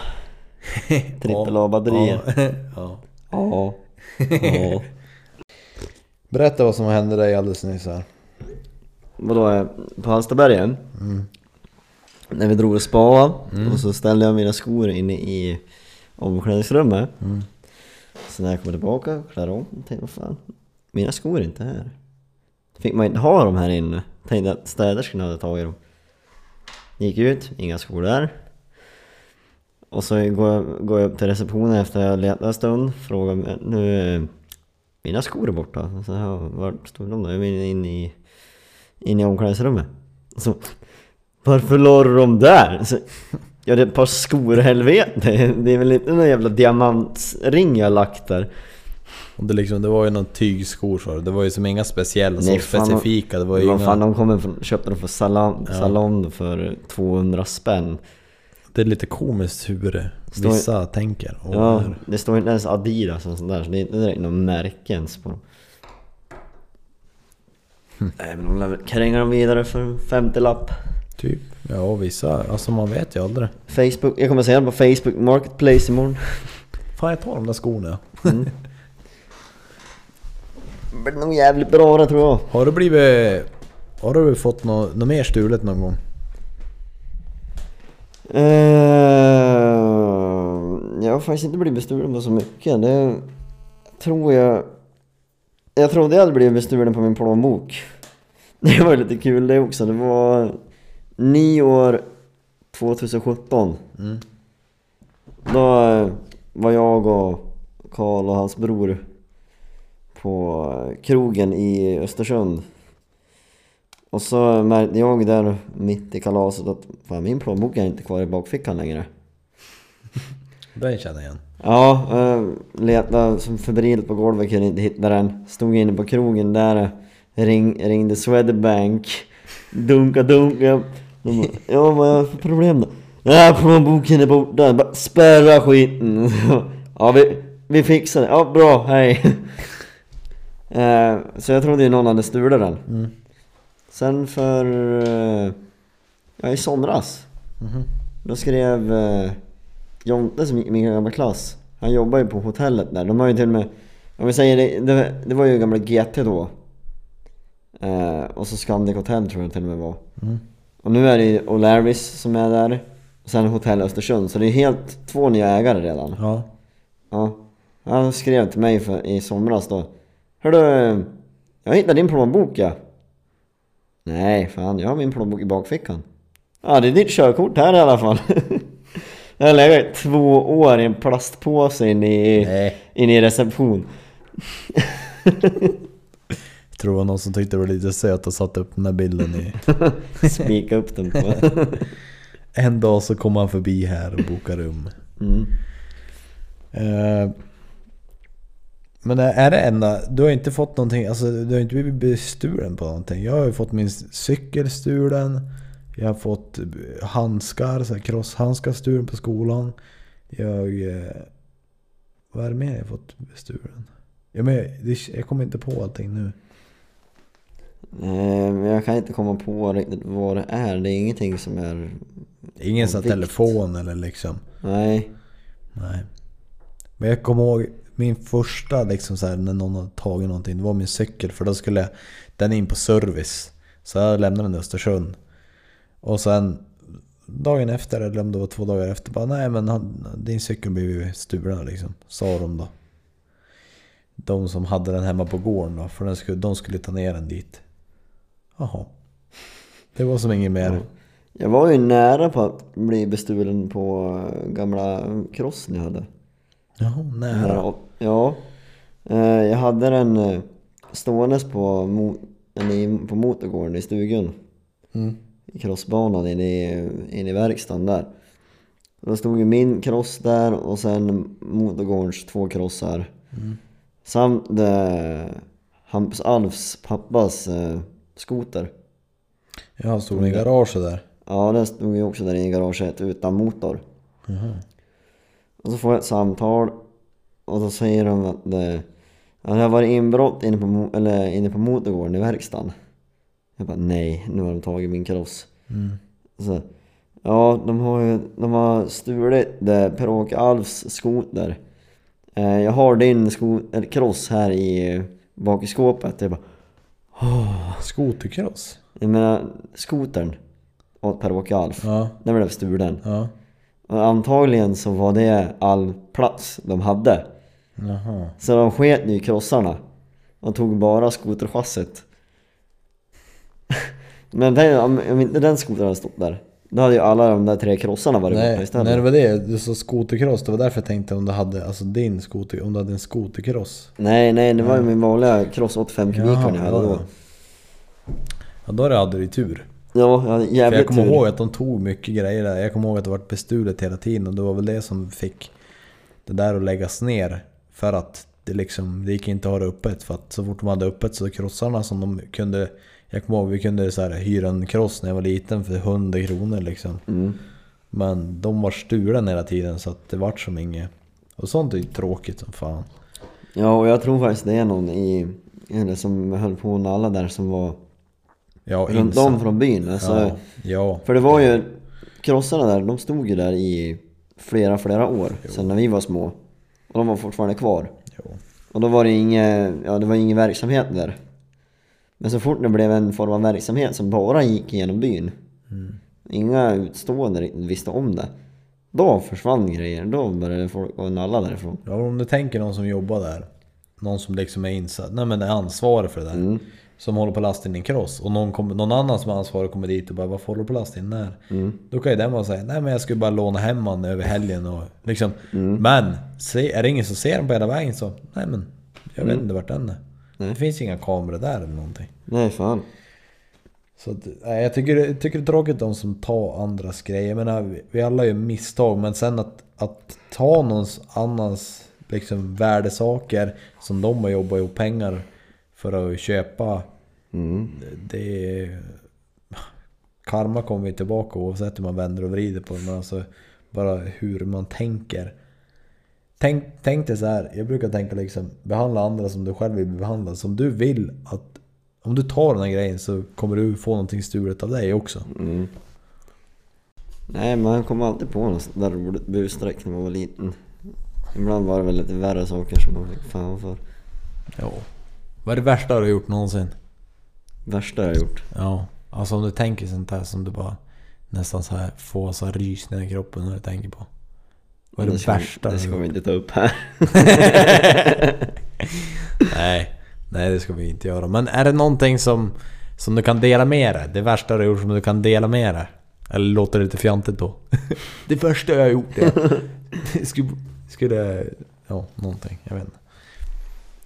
Trippel A-batterier Ja. Ja. Ja. Berätta vad som hände dig alldeles nyss här. Vadå, eh, på Hallstabergen? När vi drog och spa och så ställde jag mina skor inne i omklädningsrummet. Så när jag kommer tillbaka, klär om, tänkte vad fan? Mina skor är inte här. Fick man inte ha dem här inne. Tänkte att städerskorna hade tagit dem. Gick ut, inga skor där Och så går jag, går jag upp till receptionen efter att jag letat en stund Frågar nu Mina skor är borta så här, Vart stod de då? Jag var inne i in i omklädningsrummet. Så, varför la du dem där? Så, ja det är ett par skor helvete. Det är väl inte någon jävla diamantring jag lagt där. Det, liksom, det var ju någon tygskor så det var ju som inga speciella, så Nej, fan, specifika. Det var ju inga, fan, de kommer från, köpte dem för salon, Ja. salon för 200 spänn. Det är lite komiskt hur Står- vissa tänker. Och Ja, det står inte ens Adidas och sånt där, så det är inte direkt någon märke ens på dem. Hm. Nej men de lär väl kränga dem vidare för en 50-lapp. Typ. Ja, vissa. Alltså man vet ju aldrig. Facebook, jag kommer säga det på Facebook Marketplace imorgon. Fan jag tar de där skorna. Mm. Det blir nog jävligt bra det tror jag. Har du blivit... Har du fått något, något mer stulet någon gång? Uh, jag har faktiskt inte blivit bestulen på så mycket. Det tror jag... Jag trodde jag hade blivit bestulen på min plånbok. Det var lite kul det också. Det var nyår 2017. Mm. Då var jag och Karl och hans bror på krogen i Östersund. Och så märkte jag där mitt i kalaset att fan min plånbok är inte kvar i bakfickan längre. Den känner jag igen. Ja, eh, letade som febrilt på golvet, kunde inte hitta den. Stod inne på krogen där, ring, ringde Swedbank. Dunka dunka. De bara, ja vad är det för problem då? Nej plånboken är borta, bara, spärra skiten. Ja vi, vi fixar det, ja bra, hej. Eh, Så jag trodde ju någon hade stulit den. Mm. Sen för, eh, ja i somras. Mhm. Då skrev eh, Jonte som min gamla klass. Han jobbar ju på hotellet där. De har ju till och med, om vi säger det, det, det var ju gamla GT då. Eh, och så Scandic Hotel tror jag till och med var. Mm. Och nu är det ju O'Larrys som är där. Och sen Hotell Östersund. Så det är helt två nya ägare redan. Ja. Ja. Han skrev till mig för, i somras då. Hörru, jag hittade din plånbok ja. Nej, fan jag har min plånbok i bakfickan. Ja, det är ditt körkort här i alla fall. Jag har legat i två år i en plastpåse inne i, Nej. inne i reception. Jag tror det var någon som tyckte det var lite söt och satte upp den här bilden i... Spika upp den på. En dag så kommer han förbi här och bokar rum. Mm. Eh, Men är det enda, du har inte fått någonting, alltså du har inte blivit bestulen på någonting. Jag har ju fått min cykel stulen. Jag har fått handskar, så här crosshandskar stulen på skolan. Jag... eh, Vad är det mer jag har fått bestulen? Ja, men det, jag kommer inte på allting nu. Eh, jag kan inte komma på riktigt vad det är. Det är ingenting som är... Ingen sån telefon eller liksom. Nej. Nej. Men jag kommer ihåg min första liksom så här, när någon hade tagit någonting. Det var min cykel för då skulle jag, den in på service. Så jag lämnade den i Östersund. Och sen dagen efter, eller om det var två dagar efter, bara nej men han, din cykel blev ju stulen liksom. Sa de då. De som hade den hemma på gården då, för den skulle, de skulle ta ner den dit. Jaha. Det var som inget mer. Jag var ju nära på att bli bestulen på eh, gamla crossen jag hade. Jaha, nära. Ja, Ja. Eh, Jag hade den eh, ståendes på, i- på motorgården i stugan. Mm. I crossbanan inne i, inne i verkstaden där. Då stod ju min cross där och sen motorgårdens två krossar. Samt eh, Hampus Alfs pappas eh, skoter. Jag stod i garaget där. Ja, den stod ju också där i garaget utan motor. Och så får jag ett samtal och då säger de att det, ja, det har varit inbrott inne på, eller inne på motorgården i verkstaden. Jag bara nej, nu har de tagit min cross. Så, ja, de har ju de har stulit Per-Åke Alfs skoter. Eh, jag har din sko- eller cross här i bak i skåpet. Jag bara Skotercross? Jag menar, skotern åt Per-Åke Alf, Ja. den blev stulen. Ja. Antagligen så var det all plats de hade. Jaha. Så de sket ju i krossarna och tog bara skoterchassit. Men tänk om, inte den skotern hade stått där, då hade ju alla de där tre krossarna varit borta Nej, istället. nej, det var det. Du sa skotercross. Det var därför jag tänkte om du hade, alltså din skoter, om du hade en skotercross. nej, nej, det var ju min vanliga cross 85 kubikar jag hade då. ja. Ja, då hade du tur. Ja, jag hade För jävligt jag kommer tur. ihåg att de tog mycket grejer där. Jag kommer ihåg att det var bestulet hela tiden och det var väl det som fick det där att läggas ner. För att det liksom, det gick inte att ha det öppet. För att så fort de hade öppet så krossarna som de kunde... Jag kommer ihåg vi kunde så här, hyra en kross när jag var liten för 100 kronor liksom. Mm. Men de var stulen hela tiden så att det vart som inget. Och sånt är ju tråkigt som fan. Ja, och jag tror faktiskt det är någon i, eller som höll på med alla där som var Ja, runt om från byn. Alltså, Ja, ja. För det var ju, krossarna där, de stod ju där i flera, flera år. Sen när vi var små. Och de var fortfarande kvar. Jo. Och då var det inget, ja det var ingen verksamhet där. Men så fort det blev en form av verksamhet som bara gick genom byn. Inga utstående visste om det. Då försvann grejer, då började folk gå nalla därifrån. Ja, om du tänker någon som jobbar där. Någon som liksom är insatt, nej men är ansvarig för det där. Mm. Som håller på att lasta in en cross. Och någon, kom, någon annan som är ansvarig kommer dit och bara Varför håller du på att lasta in den här? Mm. Då kan ju den bara säga Nej men jag skulle bara låna hem han över helgen och liksom. Mm. Men se, är det ingen som ser den på hela vägen så Nej men jag Mm. vet inte vart den är. Det finns inga kameror där eller någonting. Nej fan. Så att, nej, jag tycker, jag tycker det är tråkigt de som tar andras grejer. Jag menar, vi- vi alla gör misstag men sen att, att ta någons annans liksom, värdesaker som de har jobbat ihop pengar för att köpa. Mm. Det är... Karma kommer ju tillbaka oavsett hur man vänder och vrider på det. Men alltså bara hur man tänker. Tänk, tänk dig så här. jag brukar tänka liksom behandla andra som du själv vill bli behandlad. Som du vill att om du tar den här grejen så kommer du få någonting stulet av dig också. Mm. Nej, man kom alltid på något sånt där roligt busstreck när man var liten. Ibland var det väl lite värre saker som man fick fan för. Ja. Vad är det värsta du har gjort någonsin? Värsta jag gjort. Ja. Alltså om du tänker sånt här som du bara nästan så här får så här rysningar i kroppen när du tänker på. Vad är det, vi- värsta Det du ska har vi inte ta upp här. Nej, nej det ska vi inte göra. Men är det någonting som, som du kan dela med dig? Det värsta du har gjort som du kan dela med dig? Eller låter det lite fjantigt då? det värsta jag har gjort. Det skulle, skulle... Ja, någonting. Jag vet inte.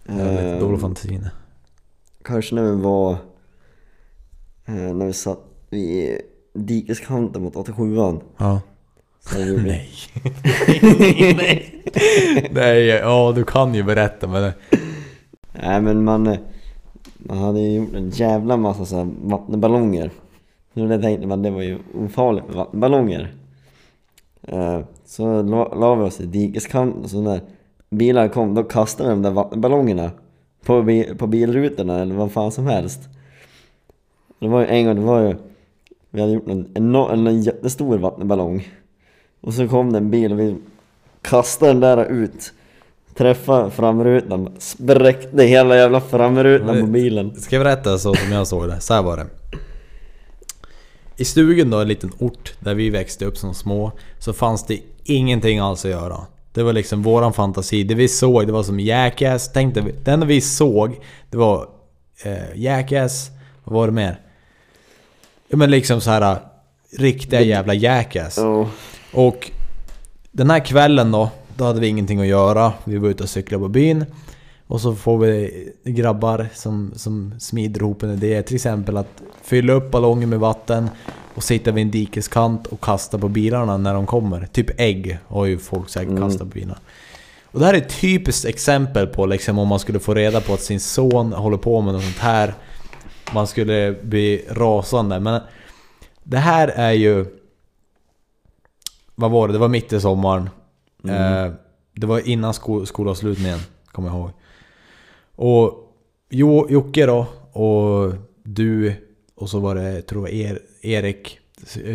Jag har lite dålig fantasi nu. Kanske när vi var... eh, När vi satt vid dikeskanten mot 87an. Ja. Vi- Nej. Nej. Nej, ja du kan ju berätta men... Nej men man... Man hade ju gjort en jävla massa så här vattenballonger. Så det tänkte man det var ju ofarligt med vattenballonger. Eh, Så la, la vi oss i dikeskanten och så när bilar kom då kastade de där vattenballongerna på, bi, på bilrutorna eller vad fan som helst. Det var ju en gång, det var ju Vi hade gjort en, enorm, en, en jättestor vattenballong Och så kom det en bil och vi kastade den där ut Träffade framrutan, spräckte hela jävla framrutan på bilen Ska jag berätta så som jag såg det? Så här var det. I stugan då, en liten ort där vi växte upp som små, så fanns det ingenting alls att göra. Det var liksom våran fantasi. Det vi såg, det var som Jackass. Tänkte vi, det enda vi såg, det var eh, Jackass. Vad var det mer? Ja men liksom så här riktiga jävla Jackass. Ja. Och den här kvällen då, då hade vi ingenting att göra. Vi var ute och cyklade på byn. Och så får vi grabbar som, som smider ihop en idé. Till exempel att fylla upp ballongen med vatten och sitta vid en dikeskant och kasta på bilarna när de kommer. Typ ägg har ju folk säkert kastat på bilarna. Och det här är ett typiskt exempel på liksom om man skulle få reda på att sin son håller på med något sånt här. Man skulle bli rasande. Men det här är ju... Vad var det? Det var mitt i sommaren. Eh, det var innan sko skolavslutningen, kommer jag ihåg. Och jo, Jocke då, och du, och så var det, jag tror var er, Erik,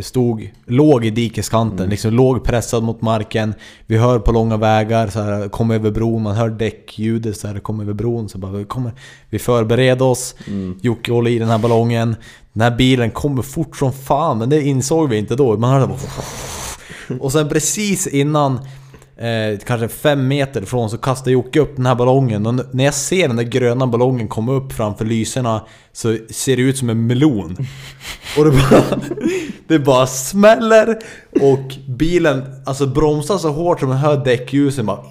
stod, låg i dikeskanten, liksom låg pressad mot marken. Vi hör på långa vägar, så här, kom över bron, man hör däckljudet så här, kom över bron. Så bara, vi, kommer, vi förbereder oss, Jocke håller i den här ballongen. Den här bilen kommer fort som fan, men det insåg vi inte då. Man hörde bara... Och sen precis innan eh, kanske fem meter ifrån så kastar Jocke upp den här ballongen och när jag ser den där gröna ballongen komma upp framför lyserna så ser det ut som en melon. Och det bara, det bara smäller och bilen alltså bromsar så hårt som man hör däckljusen bara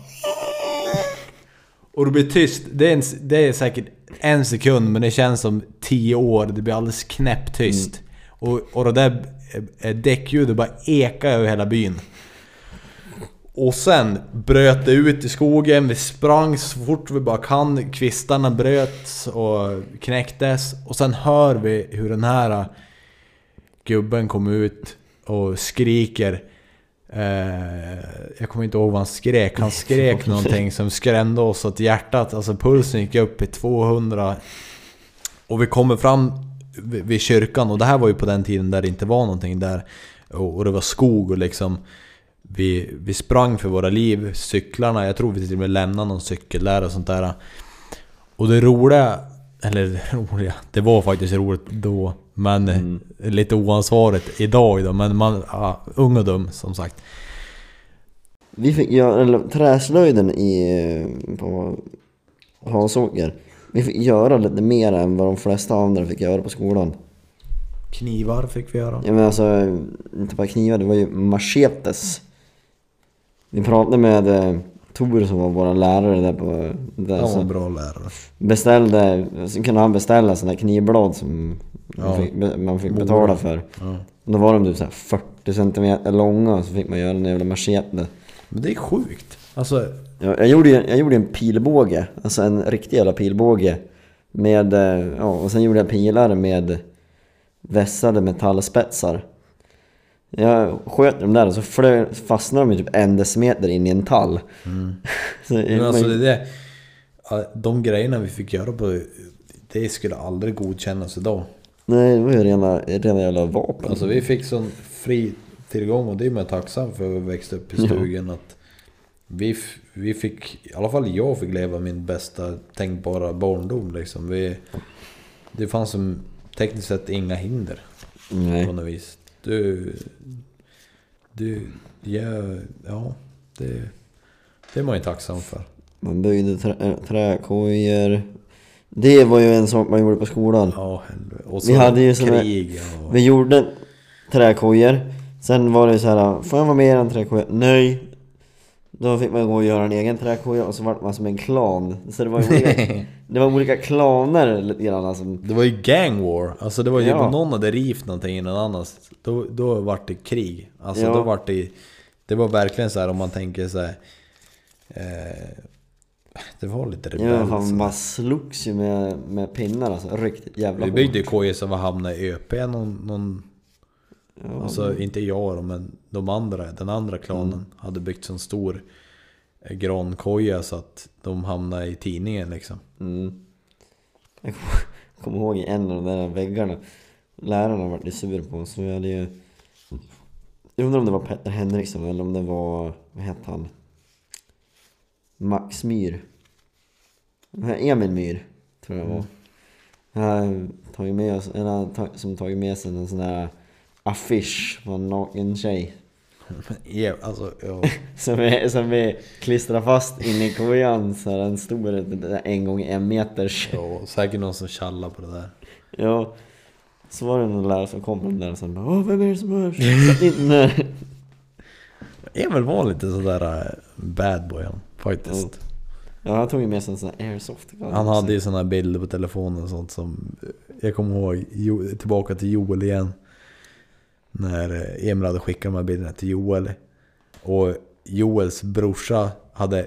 och det blir tyst. Det är, en, det är säkert en sekund men det känns som tio år. Det blir alldeles knäpptyst. Och, och det där eh, däckljudet bara ekar över hela byn. Och sen bröt det ut i skogen, vi sprang så fort vi bara kan, kvistarna bröts och knäcktes. Och sen hör vi hur den här äh, gubben kom ut och skriker. Eh, jag kommer inte ihåg vad han skrek. Han skrek någonting som skrämde oss att hjärtat, alltså pulsen gick upp i 200. Och vi kommer fram vid kyrkan och det här var ju på den tiden där det inte var någonting där. Och det var skog och liksom vi, vi sprang för våra liv, cyklarna, jag tror vi till och med lämnade någon cykel där och sånt där. Och det roliga, eller roliga, det var faktiskt roligt då. Men eh, lite oansvarigt idag då, men man, ja, ung och dum som sagt. Vi fick göra, eller träslöjden i, på Hansåker. Vi fick göra lite mer än vad de flesta andra fick göra på skolan. Knivar fick vi göra. Ja men alltså, inte bara knivar, det var ju machetes. Vi pratade med eh, Tor som var vår lärare där på... Där, Han var så en bra lärare. beställde, så kunde han beställa sådana här knivblad som Ja. man, fick, man fick betala för. Ja. Då var de typ så här 40 cm långa och så fick man göra en jävla machete. Men det är sjukt. Alltså, Jag, jag, gjorde, jag gjorde en pilbåge, alltså en riktig jävla pilbåge. Med, eh, ja, och sen gjorde jag pilar med vässade metallspetsar. Jag sköt dem där och så flö, fastnade de ju typ en decimeter in i en tall. så, men alltså man- det, ja, de grejerna vi fick göra på det skulle aldrig godkännas idag. Nej, det var ju rena, rena jävla vapen. Alltså vi fick sån fri tillgång och det är man tacksam för att växa upp i stugan. Att vi, vi fick, i alla fall jag fick leva min bästa tänkbara barndom liksom. Vi, det fanns som tekniskt sett inga hinder på Nej. något vis. Du... Du... Ja, ja det, det är man ju tacksam för. Man byggde trä, äh, träkojor. Det var ju en sak man gjorde på skolan. Ja. Och Vi hade ju såna- krig och... Vi gjorde träkojor. Sen var det så här, får jag vara med i en träkoja? Nej. Då fick man gå och göra en egen träkoja och så var man som en klan. Så det var ju olika, det var olika klaner lite grann alltså. Det var ju gang war, alltså det var ju Ja. om någon hade rivt någonting i någon annans Då, då vart det krig Alltså Ja. då vart det Det var verkligen så här om man tänker så här, eh, Det var lite Ja, rebelliskt fan, man slogs ju med, med pinnar alltså. Riktigt jävla Vi byggde ju kojor som var hamnade i ÖP någon, någon Ja, Alltså inte jag då, men de andra, den andra klanen Mm. hade byggt en stor eh, grankoja så att de hamnade i tidningen liksom. Mm. Jag kommer kom ihåg i en av de där väggarna. Lärarna var ju sur på oss, så vi hade ju Jag undrar om det var Petter Henriksson eller om det var, vad hette han? Max Myr Nej, Emil Myr, tror jag det var. Han har tagit med oss, eller han som tagit med sig en sån där affisch på en naken tjej. Ja, alltså, ja. Som vi, som vi klistrar fast inne i kojan så är den stor, en gång en meters. ja, säkert någon som tjallar på det där. Ja. Så var det någon lärare som kom där och sen bara Åh, vem är det som hörs? Sätt in den här." Emil var lite sådär äh, bad boy faktiskt. Ja, han tog ju med sig en sån här airsoft. Han hade ju såna här bilder på telefonen och sånt som Jag kommer ihåg, tillbaka till Joel igen När eh, Emil hade skickat de här bilderna till Joel Och Joels brorsa hade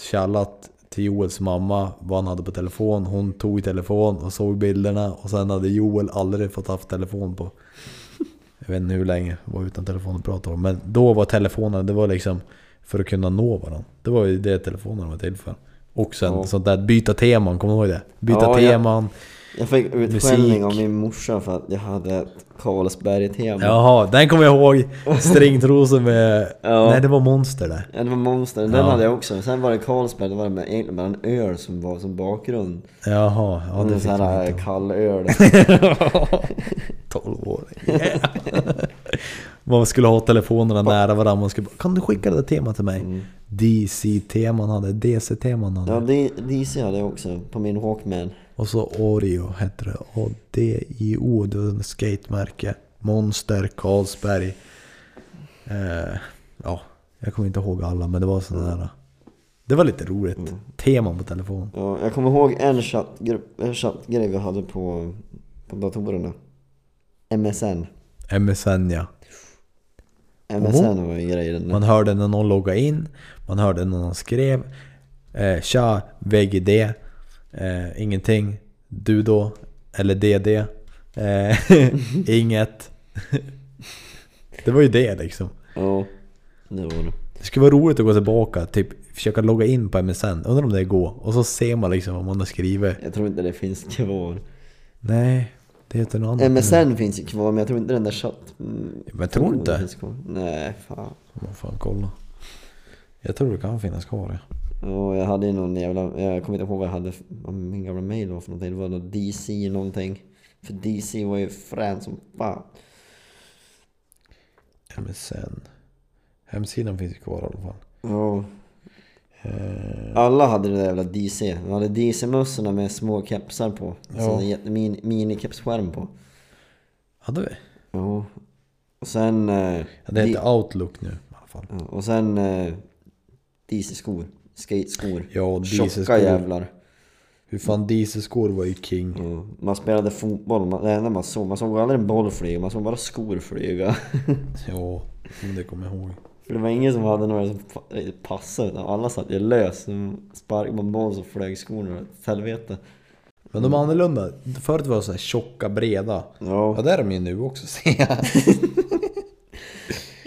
tjallat till Joels mamma vad han hade på telefon Hon tog telefon och såg bilderna och sen hade Joel aldrig fått haft telefon på Jag vet inte hur länge, var utan telefon och pratade om Men då var telefonen, det var liksom för att kunna nå varandra Det var ju det telefonen var till för och sen Ja. sånt där byta teman, kommer du ihåg det? Byta Ja, ja. Jag fick utskällning av min morsa för att jag hade ett Carlsberg-tema. Jaha, den kommer jag ihåg! Stringtrosor med... Ja. Nej det var monster där Ja, det var Monster, den Ja. hade jag också. Sen var det Carlsberg, det var med, egentligen bara en öl som var som bakgrund. Jaha, ja det en fick man inte. kall öl. 12 år. Yeah. man skulle ha telefonerna nära varandra, man skulle bara, Kan du skicka det där temat till mig? Mm. DC-teman hade, DC-teman hade. Ja, det, DC hade jag också på min Walkman. Och så Oreo hette det. Och D-I-O, det var ett skatemärke. Monster, Carlsberg. Eh, ja, jag kommer inte ihåg alla men det var sådana där. Det var lite roligt. Mm. Teman på telefon. Ja, jag kommer ihåg en chattgrupp, en chattgrej vi hade på, på datorerna. MSN. MSN ja. MSN var ju grejen. Man hörde när någon loggade in, man hörde när någon skrev eh, Tja, VGD, eh, ingenting, du då, eller DD, eh, inget. det var ju det liksom. Ja, det var det. Det skulle vara roligt att gå tillbaka, typ försöka logga in på MSN, undrar om det går. Och så ser man liksom vad man har skrivit. Jag tror inte det finns kvar. Nej, det heter något annat. nu. MSN finns ju kvar men jag tror inte den där chatt... mm, Men tror du inte? finns kvar. Nej, fan. Man får fan kolla. Jag tror det kan finnas kvar ja. Ja, jag hade ju någon jävla... Jag kommer inte ihåg vad jag hade vad min gamla mail var för någonting. Det var något DC någonting. För DC var ju frän som fan. MSN. Hemsidan finns ju kvar i alla fall. Ja. Eh, Alla hade det där jävla DC. De hade DC-mössorna med små kepsar på. Ja. Så en jätte- min, mini-kepsskärm på. hade vi? Ja. Och sen... Eh, Ja, det heter Outlook nu i alla fall. ja, och sen eh, DC-skor. Skate-skor. Ja, Tjocka jävlar. Hur fan DC-skor var ju king. Ja, man spelade fotboll, man, det enda man såg, man såg aldrig en boll flyga, man såg bara skor flyga. Ja, det kommer jag ihåg. För det var ingen som hade några som pa- passade, utan alla satt ju lös. Sparkade man boll så flög skorna åt helvete. Men de är annorlunda. Förut var de så här tjocka, breda. Ja, Ja, det är de ju nu också ser jag.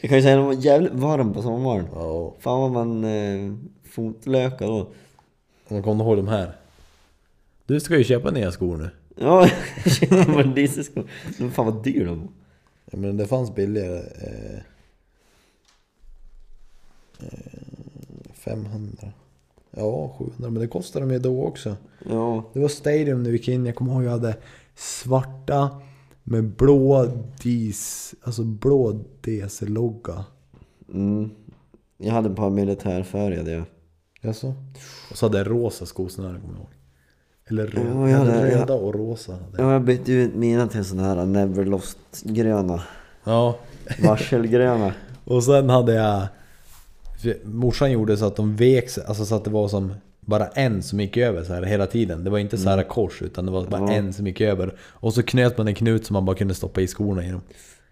jag kan ju säga att det var jävligt varmt på sommaren. Ja, Fan vad man eh, fotlökar då. man kommer ihåg de här. Du ska ju köpa nya skor nu. Ja, jag bara DC-skor. Men fan vad dyr de var. Ja, men det fanns billigare. Eh, eh, 500. Ja, 700. Men det kostade de ju då också. Ja, Det var Stadium när vi gick in. Jag kommer ihåg jag hade svarta med blå dis, alltså blå DC-logga. mm. Jag hade ett par militärfärgade jag. Jaså? Och så hade jag rosa skosnören kommer jag ihåg. Eller röd, Ja, jag hade- röda och rosa. Ja, jag bytte ut mina till såna här Neverlost-gröna. Ja, Varselgröna. och sen hade jag... Morsan gjorde så att de vek sig, alltså så att det var som bara en som gick över så här hela tiden. Det var inte så här kors utan det var bara Ja. en som gick över. Och så knöt man en knut som man bara kunde stoppa i skorna i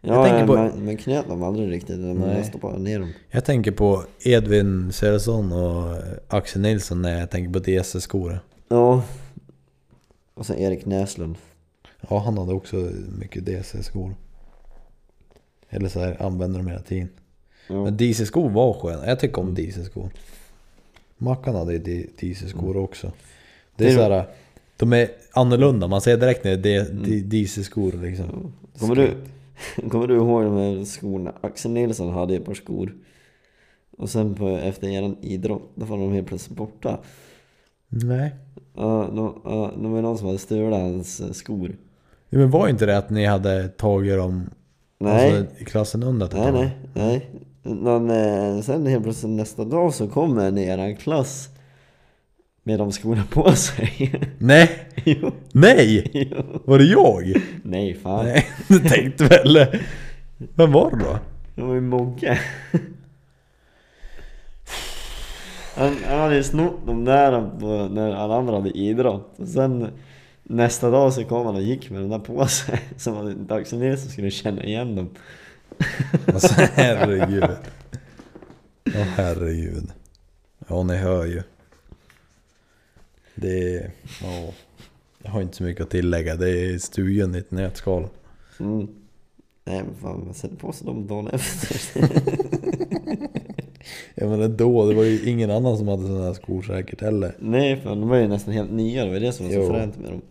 Ja, tänker på- men, men knöt dem aldrig riktigt. Man Nej. stoppade ner dem. Jag tänker på Edvin Söderson och Axel Nilsson när jag tänker på DC-skor. Ja. Och sen Erik Näslund. Ja, han hade också mycket DC-skor. Eller så här, använde dem hela tiden. Ja. Men DC-skor var sköna. Jag tycker om DC-skor. Mackan hade ju DC-skor också. Det är Det är- så här, de är annorlunda. Man ser direkt när det är DC-skor liksom. Kommer du, kommer du ihåg de här skorna? Axel Nilsson hade ett par skor. Och sen på, efter eran idrott, då var de helt plötsligt borta. Nej. Ja, de, ja, det var någon som hade stulit hans eh, skor. Ja, men var inte det att ni hade tagit dem Nej. Alltså i klassen under. Nej, nej, nej. Men eh, sen helt plötsligt nästa dag så kommer en i eran klass med de skorna på sig. Nej! jo, Nej! jo. Var det jag? Nej, fan. Nej, du tänkte väl. Vem var det då? Det var ju Mogge. Han, han hade ju snott dem där på, när alla andra hade idrott. Och sen nästa dag så kom han och gick med den där på sig. Som var dags ner så skulle känna igen dem. Alltså herregud. Åh herregud. Ja ni hör ju. Det. Ja. Jag har inte så mycket att tillägga. Det är stugan i ett nötskal. Mm. Nej men fan, man sätter på sig dem dagen efter. Jag menar då, det var ju ingen annan som hade sådana här skor säkert heller. Nej för de var ju nästan helt nya, det var det som var så Jo. fränt med dem.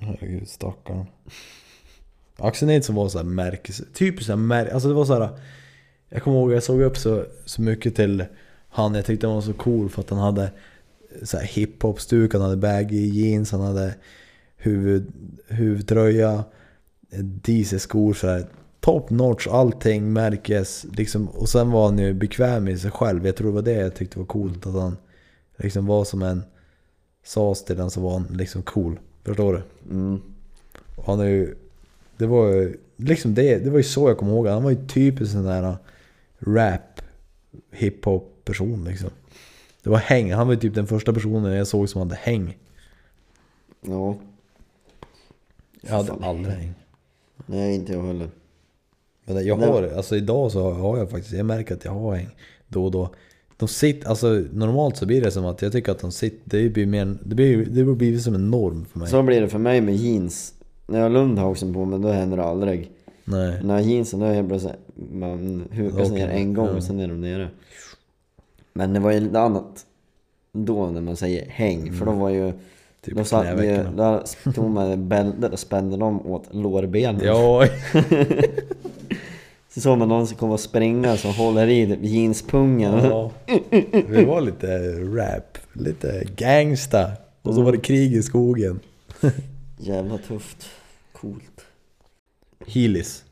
Herregud stackarn. Axel Nilsson var så här märkes... Typ så här märk... Alltså det var så här. Jag kommer ihåg jag såg upp så, så mycket till han. Jag tyckte han var så cool för att han hade så här hiphop-stuk, han hade baggy jeans, han hade huvud, huvudtröja, dieselskor så här. Top notch, allting märkes liksom. Och sen var han ju bekväm i sig själv. Jag tror det var det jag tyckte var coolt. Att han liksom var som en... Sas till den så var han liksom cool. Förstår du? Mm. Och han är ju... Det var ju liksom det, det var ju så jag kommer ihåg Han var ju typiskt sån där rap, hiphop person liksom. Det var häng, han var typ den första personen jag såg som hade häng. Ja, Jag hade Fan. aldrig häng. nej inte jag heller. Men jag Nej. har alltså idag så har jag faktiskt, jag märker att jag har häng då och då. De sitter, alltså normalt så blir det som att jag tycker att de sitter, det blir mer, det blir, det blir som en norm för mig. Så blir det för mig med jeans. När jag har Lundhausen på mig då händer det aldrig. Nej. När jag har jeansen då är jag bara såhär, man hukar Okej, ner en gång ja. och sen är de nere. Men det var ju lite annat då när man säger häng, för då var ju Typ då satt ju, där stod man med bältet och spände dem åt lårbenen. Ja, Så såg man någon som kommer och springa som håller i typ jeanspungen. Ja. Vi var lite rap, lite gangsta. Och så var det krig i skogen. Jävla tufft. Coolt. Heelys.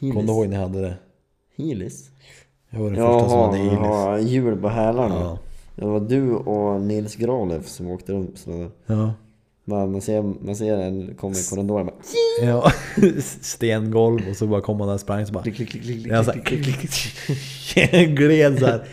Heelys. Kommer du ihåg när jag hade det? Heelys? Jag var den första som Jaha, hade Heelys. jaha, hjul på hälarna. Ja. Det var du och Nils Gralev som åkte runt sådär. Ja. Man, man, ser, man ser en komma i korridoren bara ja. Stengolv och så bara kom han där och sprang så bara... klick, klick, klick, klick, Jag så klick, här, klick, klick. gled såhär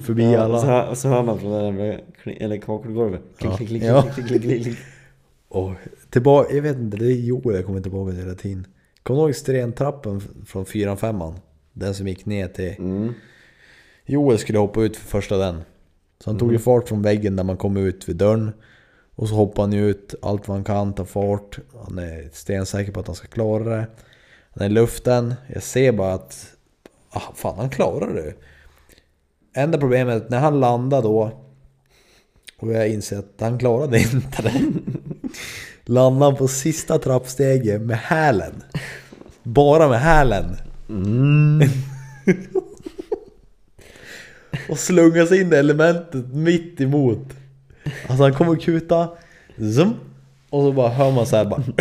förbi Ja, och, så, alla. och så hör man från det där eller kakelgolvet klick, Ja. klick, klick, Ja. klick, klick, klick, klick. Och tillbaka, jag vet inte, det är Joel jag kommer tillbaka till hela tiden. Kommer du ihåg stentrappen från 4 5 Den som gick ner till... Mm. Joel skulle hoppa ut för första den. Så han tog ju Mm. fart från väggen när man kom ut vid dörren. Och så hoppar han ju ut allt vad han kan, tar fart. Han är stensäker på att han ska klara det. Han är i luften. Jag ser bara att... Ah, fan, han klarar det. Enda problemet är att när han landar då... Och jag inser att han klarade inte det. Landar han på sista trappsteget med hälen. Bara med hälen. Mm. Och slungar sig in i elementet mitt emot. Alltså han kommer kuta, zoom, och så bara hör man så här bara...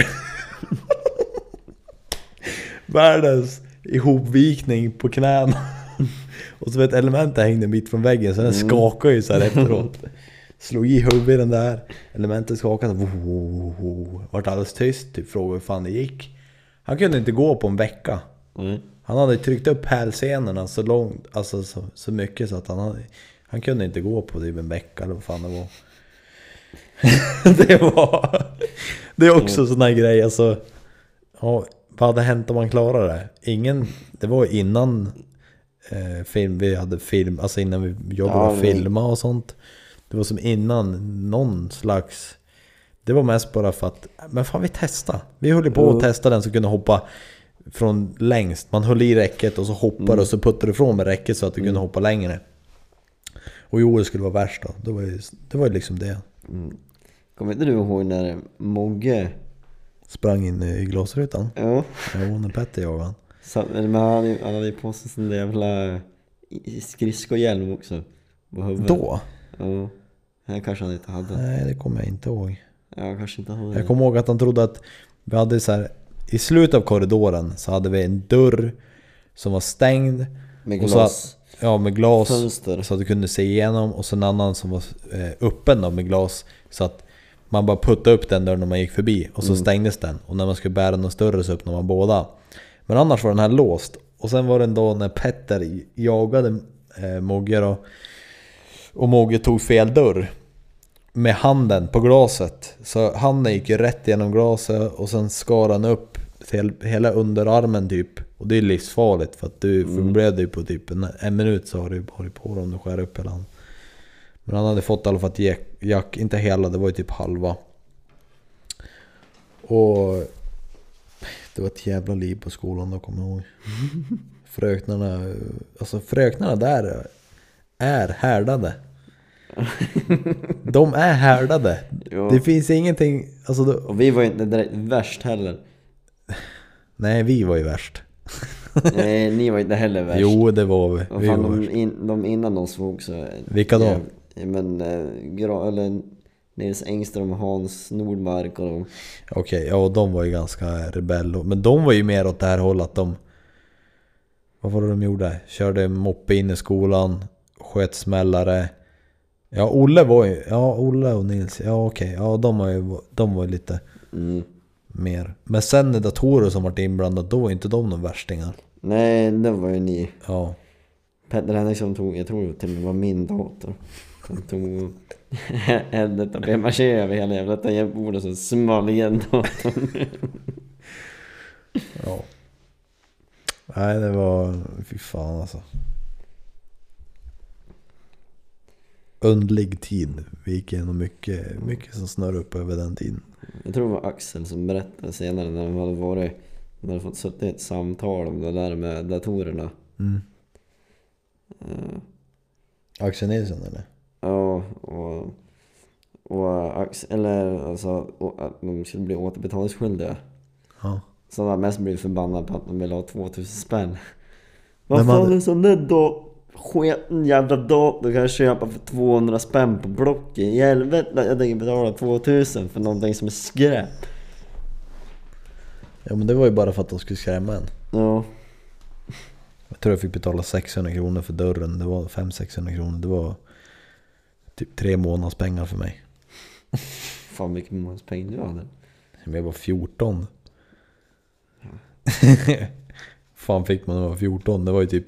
Världens ihopvikning på knäna. Och så vet elementet hängde mitt från väggen så den skakade ju så här efteråt. Slog i huvudet i den där, elementet skakade, vart alldeles tyst, typ frågade hur fan det gick. Han kunde inte gå på en vecka. Nej. Han hade tryckt upp hälsenorna så långt, alltså så, så mycket så att han hade, Han kunde inte gå på typ en vecka eller vad fan det var. det var... Det är också sån här grej alltså. Ja, vad hade hänt om man klarade det? Ingen... Det var innan eh, film, vi hade film, alltså innan vi jobbade Ja, och filma och sånt. Det var som innan någon slags... Det var mest bara för att, men fan vi testa. Vi höll på att Jo. testa den som kunde hoppa från längst. Man höll i räcket och så hoppade Mm. och så puttade ifrån med räcket så att du kunde hoppa längre. Och Joel skulle vara värst då. Det var ju, det var ju liksom det. Mm. Kommer inte du ihåg när Mogge... Sprang in i glasrutan. Ja. Ja, när Petter jagade han. Så, men han han hade ju på sig sån där jävla i- skridskohjälm också. Då? Ja. Det kanske han inte hade. Nej, det kommer jag inte ihåg. Ja, kanske inte hade Jag kommer ihåg att han trodde att vi hade så här i slutet av korridoren så hade vi en dörr som var stängd. Med Och så- glas. Ja, med glas. Fönster. Så att du kunde se igenom. Och så en annan som var eh, öppen då med glas. Så att man bara puttade upp den dörren när man gick förbi. Och så stängdes den. Och när man skulle bära något större så öppnade man båda. Men annars var den här låst. Och sen var det då när Petter jagade eh, Mogge då. Och Mogge tog fel dörr. Med handen på glaset. Så handen gick ju rätt genom glaset och sen skar han upp hela underarmen typ. Och det är livsfarligt för att du förblöder ju på typ en, en minut så har du varit på dig om du skär upp hela handen. Men han hade fått i alla fall ett jack, jack, inte hela, det var ju typ halva. Och det var ett jävla liv på skolan då kommer jag ihåg. Fröknarna, alltså fröknarna där är härdade. De är härdade. Det finns ingenting, alltså då, Och vi var ju inte direkt värst heller. Nej vi var ju värst. Nej, ni var inte heller värst. Jo det var vi. Vad vi fan, var de, in, de innan de svog så... Vilka då? Ja, men, eh, gra, eller Nils Engström, Hans Nordmark och de. Okej, ja de var ju ganska rebell. Men de var ju mer åt det här hållet att de... Vad var det de gjorde? Körde moppe in i skolan, sköt smällare. Ja, Olle var ju... Ja, Olle och Nils. Ja, okej. Ja, de var ju de var lite Mm. Mer. Men sen när datorer som varit inblandade, då var inte de några värstingar. Nej, det var ju ni. Ja. Petter Henriksson tog, jag tror till och med var min dator. Han tog eldet och papier-maché över hela jävla tangentbordet så small igen datorn. ja. Nej, det var... Fy fan alltså. Undlig tid. Vi gick igenom mycket, mycket som snurrade upp över den tiden. Jag tror det var Axel som berättade senare när de hade varit de hade fått suttit i ett samtal om det där med datorerna. Mm. Eh, Axel Nilsson eller? Ja, och, och Axel, eller alltså att de skulle bli återbetalningsskyldiga. Ja. Så han har mest blivit förbannad på att de ville ha 2000 spänn. Vad fan man- är sån där då? Sketen jävla dator kan jag köpa för 200 spänn på Blocket. I helvete jag tänker betala 2000 för någonting som är skräp. Ja men det var ju bara för att de skulle skrämma en. Ja, Jag tror jag fick betala 600 kronor för dörren. Det var 500-600 kronor. Det var typ tre månaders pengar för mig. fan vilken månadspeng du hade. Men jag var 14. fan fick man när man var 14? Det var ju typ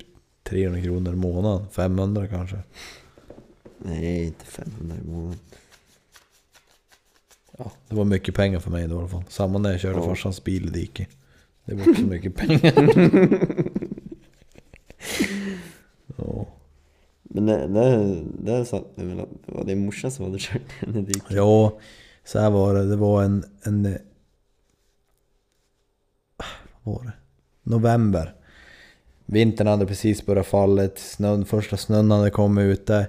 300 kronor i månaden. 500 kanske. Nej, inte 500 i månaden. Ja, det var mycket pengar för mig då i alla fall. Samma när jag körde Ja. farsans bil i diket. Det var också mycket pengar. ja. Men det, det, det satt det väl att det var din morsa som hade kört den i diket. Ja, så här var det. Det var en... en eh, vad var det? November. Vintern hade precis börjat falla, Snön, första snön hade kommit ute.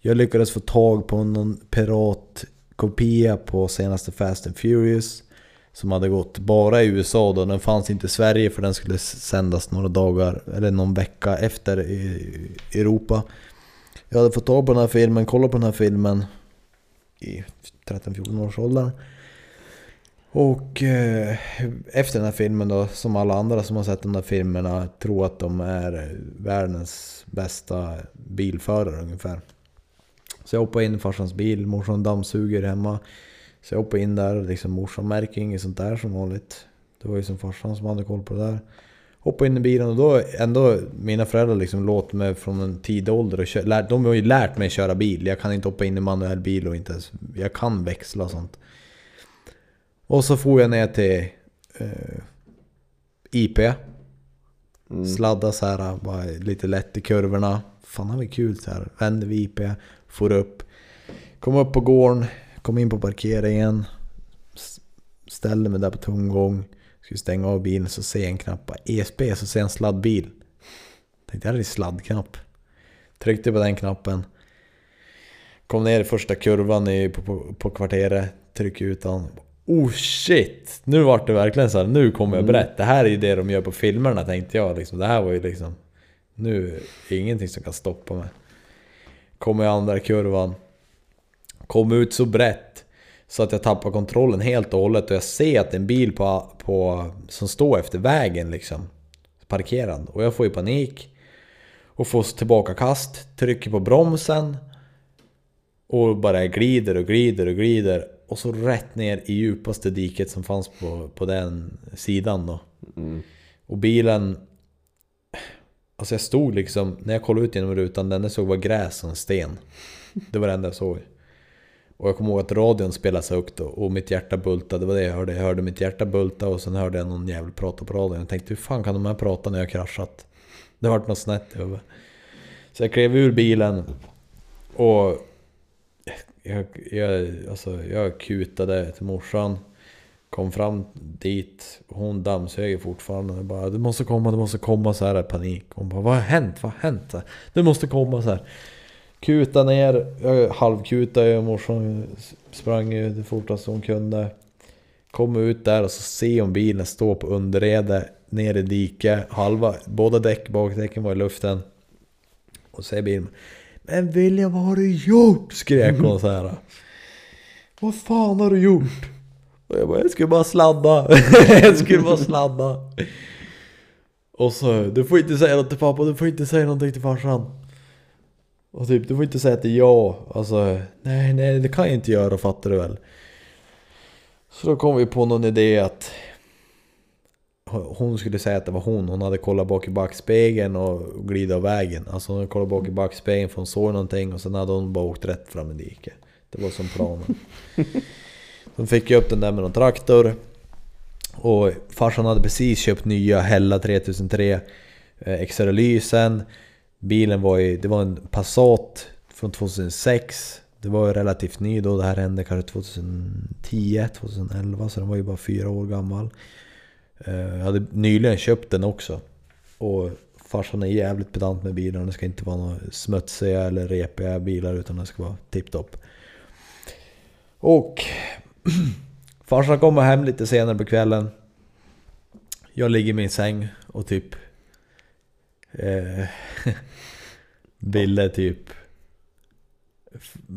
Jag lyckades få tag på någon piratkopia på senaste Fast and Furious. Som hade gått bara i USA då. Den fanns inte i Sverige för den skulle sändas några dagar eller någon vecka efter i Europa. Jag hade fått tag på den här filmen, kollat på den här filmen i 13-14 års åldern. Och eh, efter den här filmen då, som alla andra som har sett de där filmerna, tror att de är världens bästa bilförare ungefär. Så jag hoppade in i farsans bil, morsan dammsuger hemma. Så jag hoppade in där, liksom morsan märker inget sånt där som vanligt. Det var ju som farsan som hade koll på det där. Hoppade in i bilen och då ändå mina föräldrar liksom låt mig från en tidig ålder och kö- De har ju lärt mig köra bil. Jag kan inte hoppa in i manuell bil och inte ens... Jag kan växla och sånt. Och så får jag ner till eh, IP. Mm. Sladda så här, bara lite lätt i kurvorna. Fan det var kul så här. Vände vid IP, får upp. Kom upp på gården, kom in på parkeringen. Ställde mig där på tomgång. Skulle stänga av bilen så ser jag en knapp. bara, ESP, så ser jag en sladdbil. Tänkte här är sladdknapp. Tryckte på den knappen. Kom ner i första kurvan på, på, på kvarteret. Tryckte ut den. Oh shit! Nu vart det verkligen så här. nu kommer jag berätta. Det här är ju det de gör på filmerna tänkte jag. Liksom. Det här var ju liksom... Nu är det ingenting som kan stoppa mig. Kom i andra kurvan. Kom ut så brett. Så att jag tappar kontrollen helt och hållet och jag ser att det är en bil på, på, som står efter vägen liksom. Parkerad. Och jag får ju panik. Och får tillbaka kast, trycker på bromsen. Och bara glider och glider och glider. Och så rätt ner i djupaste diket som fanns på, på den sidan då. Och bilen... Alltså jag stod liksom, när jag kollade ut genom rutan, enda jag såg var gräs och en sten. Det var det enda jag såg. Och jag kommer ihåg att radion spelade så högt och, mitt hjärta bultade, det var det jag hörde. Jag hörde mitt hjärta bulta och sen hörde jag någon jävel prata på radion. Jag tänkte hur fan kan de här prata när jag har kraschat? Det vart något snett i huvudet. Så jag klev ur bilen och jag, jag, alltså, jag kutade till morsan. Kom fram dit, hon dammsög fortfarande. Jag bara, du måste komma, du måste komma så här i panik. Hon bara, vad har hänt? Vad har hänt? Du måste komma så här. Kuta ner, jag halvkutade och morsan sprang ju det fortaste hon kunde. Kom ut där och så ser hon bilen stå på underrede ner i diket. Halva, båda däck, bakdäcken var i luften. Och ser bilen men William vad har du gjort? Skrek hon så här. Vad fan har du gjort? Och jag bara, jag skulle bara sladda. jag skulle bara sladda. Och så, du får inte säga något till pappa, du får inte säga någonting till farsan. Och typ, du får inte säga till jag. Alltså, nej, nej, det kan jag inte göra, fattar du väl? Så då kom vi på någon idé att hon skulle säga att det var hon. Hon hade kollat bak i backspegeln och glidit av vägen. Alltså hon hade kollat bak i backspegeln för hon såg någonting och sen hade hon bara åkt rätt fram i diket. Det var som planen. De fick ju upp den där med någon traktor. Och farsan hade precis köpt nya Hella 3003 eh, XR-lysen. Bilen var ju, det var en Passat från 2006. Det var ju relativt ny då, det här hände kanske 2010, 2011 så den var ju bara fyra år gammal. Eh, jag hade nyligen köpt den också. Och farsan är jävligt pedant med bilarna. Det ska inte vara några smutsiga eller repiga bilar utan det ska vara tipptopp. Och farsan kommer hem lite senare på kvällen. Jag ligger i min säng och typ... Eh, ville typ...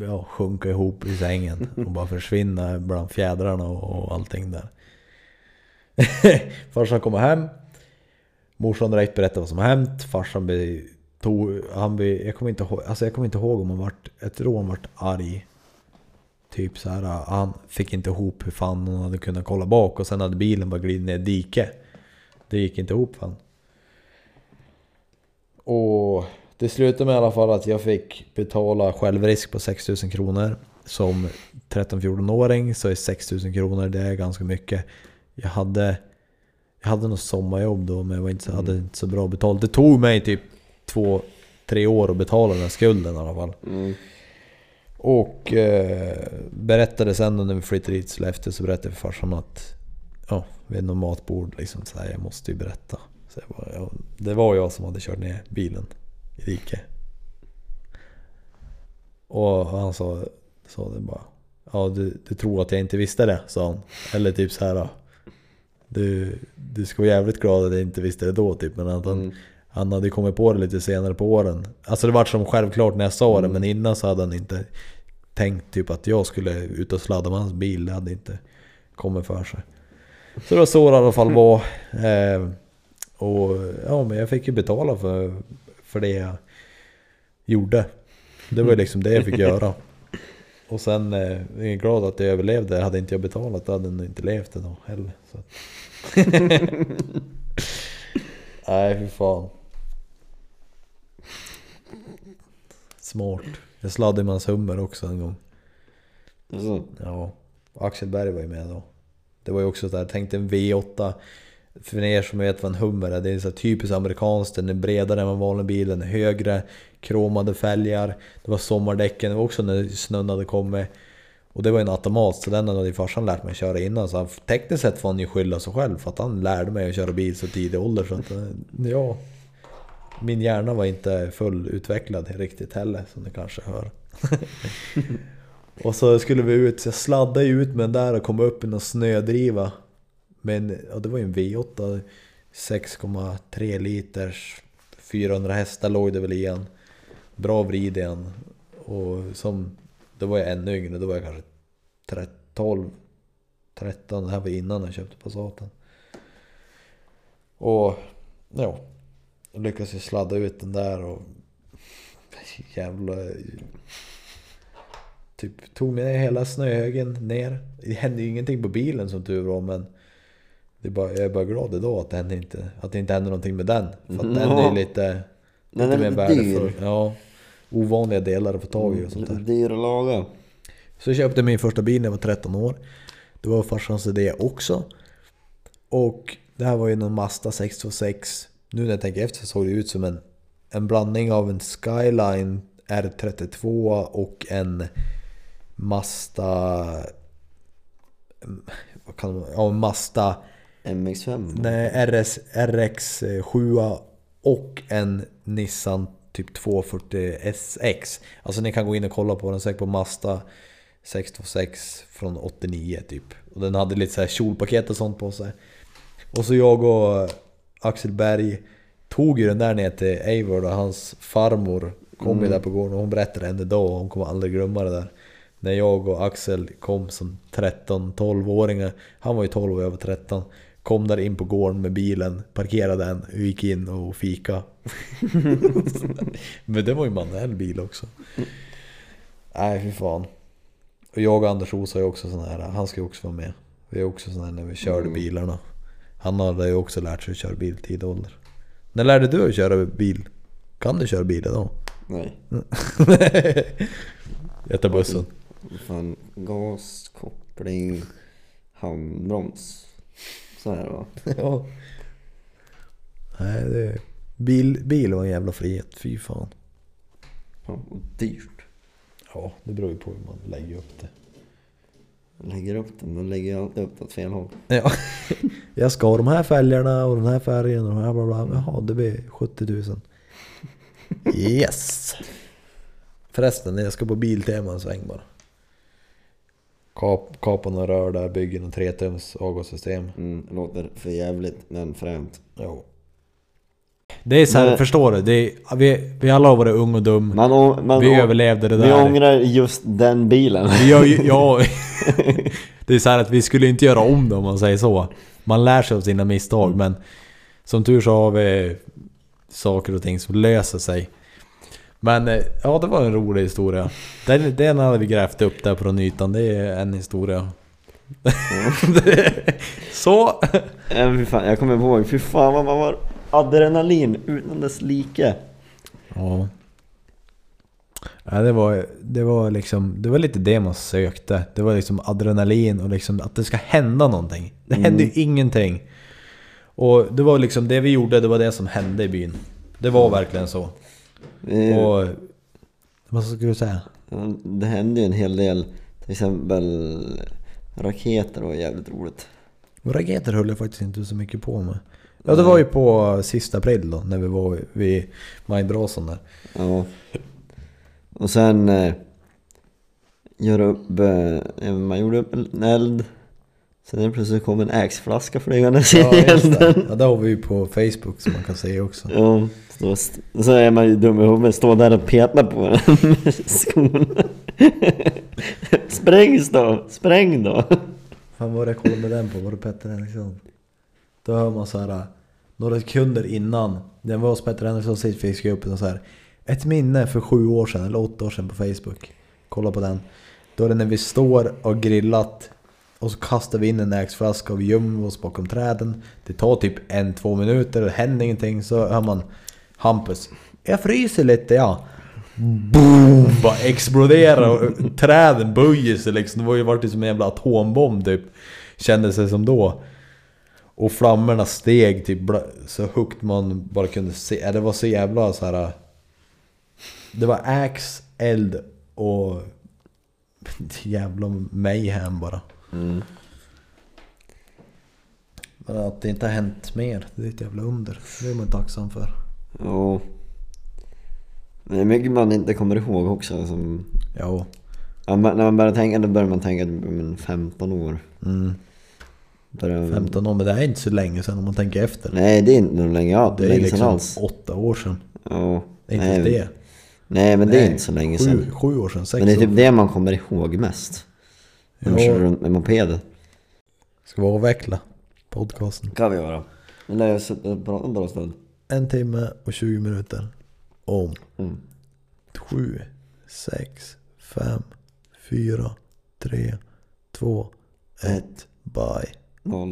Ja, sjunka ihop i sängen och bara försvinna bland fjädrarna och, och allting där. Farsan kommer hem. Morsan direkt berättar vad som har hänt. Farsan blir... Tog, han blir jag, kommer inte ihåg, alltså jag kommer inte ihåg om han vart... Jag tror han vart arg. Typ så här, han fick inte ihop hur fan han hade kunnat kolla bak och sen hade bilen bara glidit ner i dike. Det gick inte ihop fan. Och det slutade med i alla fall att jag fick betala självrisk på 6000 kronor. Som 13-14-åring så är 6000 kronor, det är ganska mycket. Jag hade, jag hade något sommarjobb då men jag var inte, så- hade inte så bra betalt. Det tog mig typ två, tre år att betala den här skulden i alla fall. Mm. Och eh, berättade sen när vi flyttade hit till Sollefteå så berättade jag för farsan att Ja, vid något matbord liksom så här, jag måste ju berätta. Så jag bara, ja, det var jag som hade kört ner bilen i diket. Och han sa, sa det bara Ja du, du tror att jag inte visste det, sa han. Eller typ så här. Du, du ska vara jävligt glad att jag inte visste det då typ. Men att han, Mm. han hade kommit på det lite senare på åren. Alltså det var som självklart när jag sa det, men innan så hade han inte tänkt typ att jag skulle ut och sladda med hans bil. Det hade inte kommit för sig. Så det var så det i alla fall var. Eh, och ja, men jag fick ju betala för, för det jag gjorde. Det var ju liksom det jag fick göra. Och sen eh, jag är glad att jag överlevde. Hade inte jag betalat då hade jag inte levt idag heller. Så. Nej fy fan. Smart. Jag sladdade med hans hummer också en gång. Så, Ja, Axel Berg var ju med då. Det var ju också så här, tänk en V8. För er som vet vad en Hummer är, det är så typiskt amerikanskt. Den är bredare än en vanlig bil, den är högre, kromade fälgar. Det var sommardäcken, det var också när snön hade kommit. Och det var en automat, så den hade farsan lärt mig att köra innan. Så han, tekniskt sett får han ju skylla sig själv för att han lärde mig att köra bil så tidig ålder. Så att, eh, ja, min hjärna var inte fullutvecklad riktigt heller, som ni kanske hör. Och så skulle vi ut, så jag sladdade ut med den där och kom upp i någon snödriva. Men ja, det var ju en V8, 6,3 liters, 400 hästar låg det väl i en. Bra vrid i en. Och som, då var jag ännu yngre, då var jag kanske 12, 13. Det här var innan jag köpte Passaten. Och ja, jag lyckades ju sladda ut den där och jävla... Typ tog med hela snöhögen ner. Det hände ju ingenting på bilen som tur var men det är bara, jag är bara glad idag att det, inte, att det inte hände någonting med den. För att den är lite, Den lite är mer lite dyr. värdefull. Ja, ovanliga delar att få tag i och sånt Lite där. dyr att laga. Så jag köpte min första bil när jag var 13 år. Det var farsans idé också. Och det här var ju någon Mazda 626. Nu när jag tänker efter så såg det ut som en, en blandning av en Skyline R32 och en Mazda... Vad kan man, ja, en Mazda MX5. nej, RS, RX7 och en Nissan typ 240 SX. Alltså ni kan gå in och kolla på den, säkert på Mazda 626 från 89 typ. Och den hade lite så här kjolpaket och sånt på sig. Och så jag och Axel Berg tog ju den där ner till Eivor och hans farmor kom ju där på gården och hon berättade än idag och hon kommer aldrig glömma det där. När jag och Axel kom som 13-12-åringar, han var ju 12 och jag var 13. Kom där in på gården med bilen, parkerade den gick in och fika. Men det var ju manuell bil också. Nej fy fan. Och jag och Anders Os har ju också sån här, han ska ju också vara med. Vi är också sån här när vi körde bilarna. Han hade ju också lärt sig att köra bil i tidig ålder. När lärde du att köra bil? Kan du köra bil idag? Nej. Jag tar bussen. Fan, gas, koppling, handbroms. Så här va. ja. Nej, det... Bil, bil var en jävla frihet, fy fan. Fan, och dyrt. Ja, det beror ju på hur man lägger upp det. Lägger upp den, men lägger jag alltid upp det åt fel håll. Ja. Jag ska ha de här fälgarna och den här färgen och de här bla bla. Jaha, det blir 70 000. Yes! Förresten, jag ska på Biltema en sväng bara. Kap, kapa några rör där, bygger något 3-tums avgassystem. Mm, låter för jävligt men fränt. Jo. Det är så här, Men- förstår du? Det är, vi, vi alla har varit ung och dum. Man, man, vi överlevde det Vi där. ångrar just den bilen. Vi gör ja, det är så här att vi skulle inte göra om det om man säger så. Man lär sig av sina misstag men som tur så har vi saker och ting som löser sig. Men eh, ja, det var en rolig historia. Den, den hade vi grävt upp där på ytan. Det är en historia. så! Ja, fy fan, jag kommer ihåg, fy fan vad man var adrenalin utan dess like. Ja. Ja, det var, det var liksom, det var lite det man sökte. Det var liksom adrenalin och liksom att det ska hända någonting. Det hände ju ingenting. Och det var liksom det vi gjorde, det var det som hände i byn. Det var verkligen så. Vi, Och... Vad skulle du säga? det hände ju en hel del, till exempel raketer var jävligt roligt. Raketer höll jag faktiskt inte så mycket på med. Ja det var ju på sista april då, när vi var vid majbrasan där. Ja. Och sen eh, göra upp, eh, man gjorde upp en eld. Sen helt plötsligt kom en ägsflaska flygandes in Ja, i just det. elden. Ja, det har vi ju på Facebook som man kan se också. Ja, så, så är man ju dum i huvudet, stå där och peta på den med skon. Spräng då, spräng då. Fan vad var det jag kollade med den på? Var det Petter Henriksson? Då hör man så här några sekunder innan. Den var hos Petter Henriksson sist fick jag upp så här. Ett minne för sju år sedan, eller åtta år sedan på Facebook. Kolla på den. Då är det när vi står och grillat och så kastar vi in en ägsflaska och vi gömmer oss bakom träden. Det tar typ en, två minuter, det händer ingenting. Så hör man Hampus. Jag fryser lite ja. Boom! Bara exploderar och träden böjer sig liksom. Det var ju varit som en jävla atombomb typ. Kändes det som då. Och flammorna steg typ så högt man bara kunde se. Det var så jävla så här. Det var ax, eld och jävla mayhem bara. Mm. Men att det inte har hänt mer, det är ett jävla under. Det är man tacksam för. Ja. Det är mycket man inte kommer ihåg också. Som, Ja. ja, när man börjar tänka, då börjar man tänka men 15 år. Mm. Börjar, 15 år, men det är inte så länge sedan om man tänker efter. Nej det är inte någon länge, ja, Det är länge liksom sedan alls. åtta år sedan. Ja. Det är inte nej, det. Nej men det är Nej, inte så länge Sju, sedan. sju år sedan, sex Men det är typ år. det man kommer ihåg mest. De Ja. kör runt med mopeden. Ska vi avveckla podcasten? kan vi göra. Men lär jag sitta och prata en bra stund. En timme och 20 minuter. Om Mm. 7, 6, 5, 4, 3, 2, 1, bye. Noll.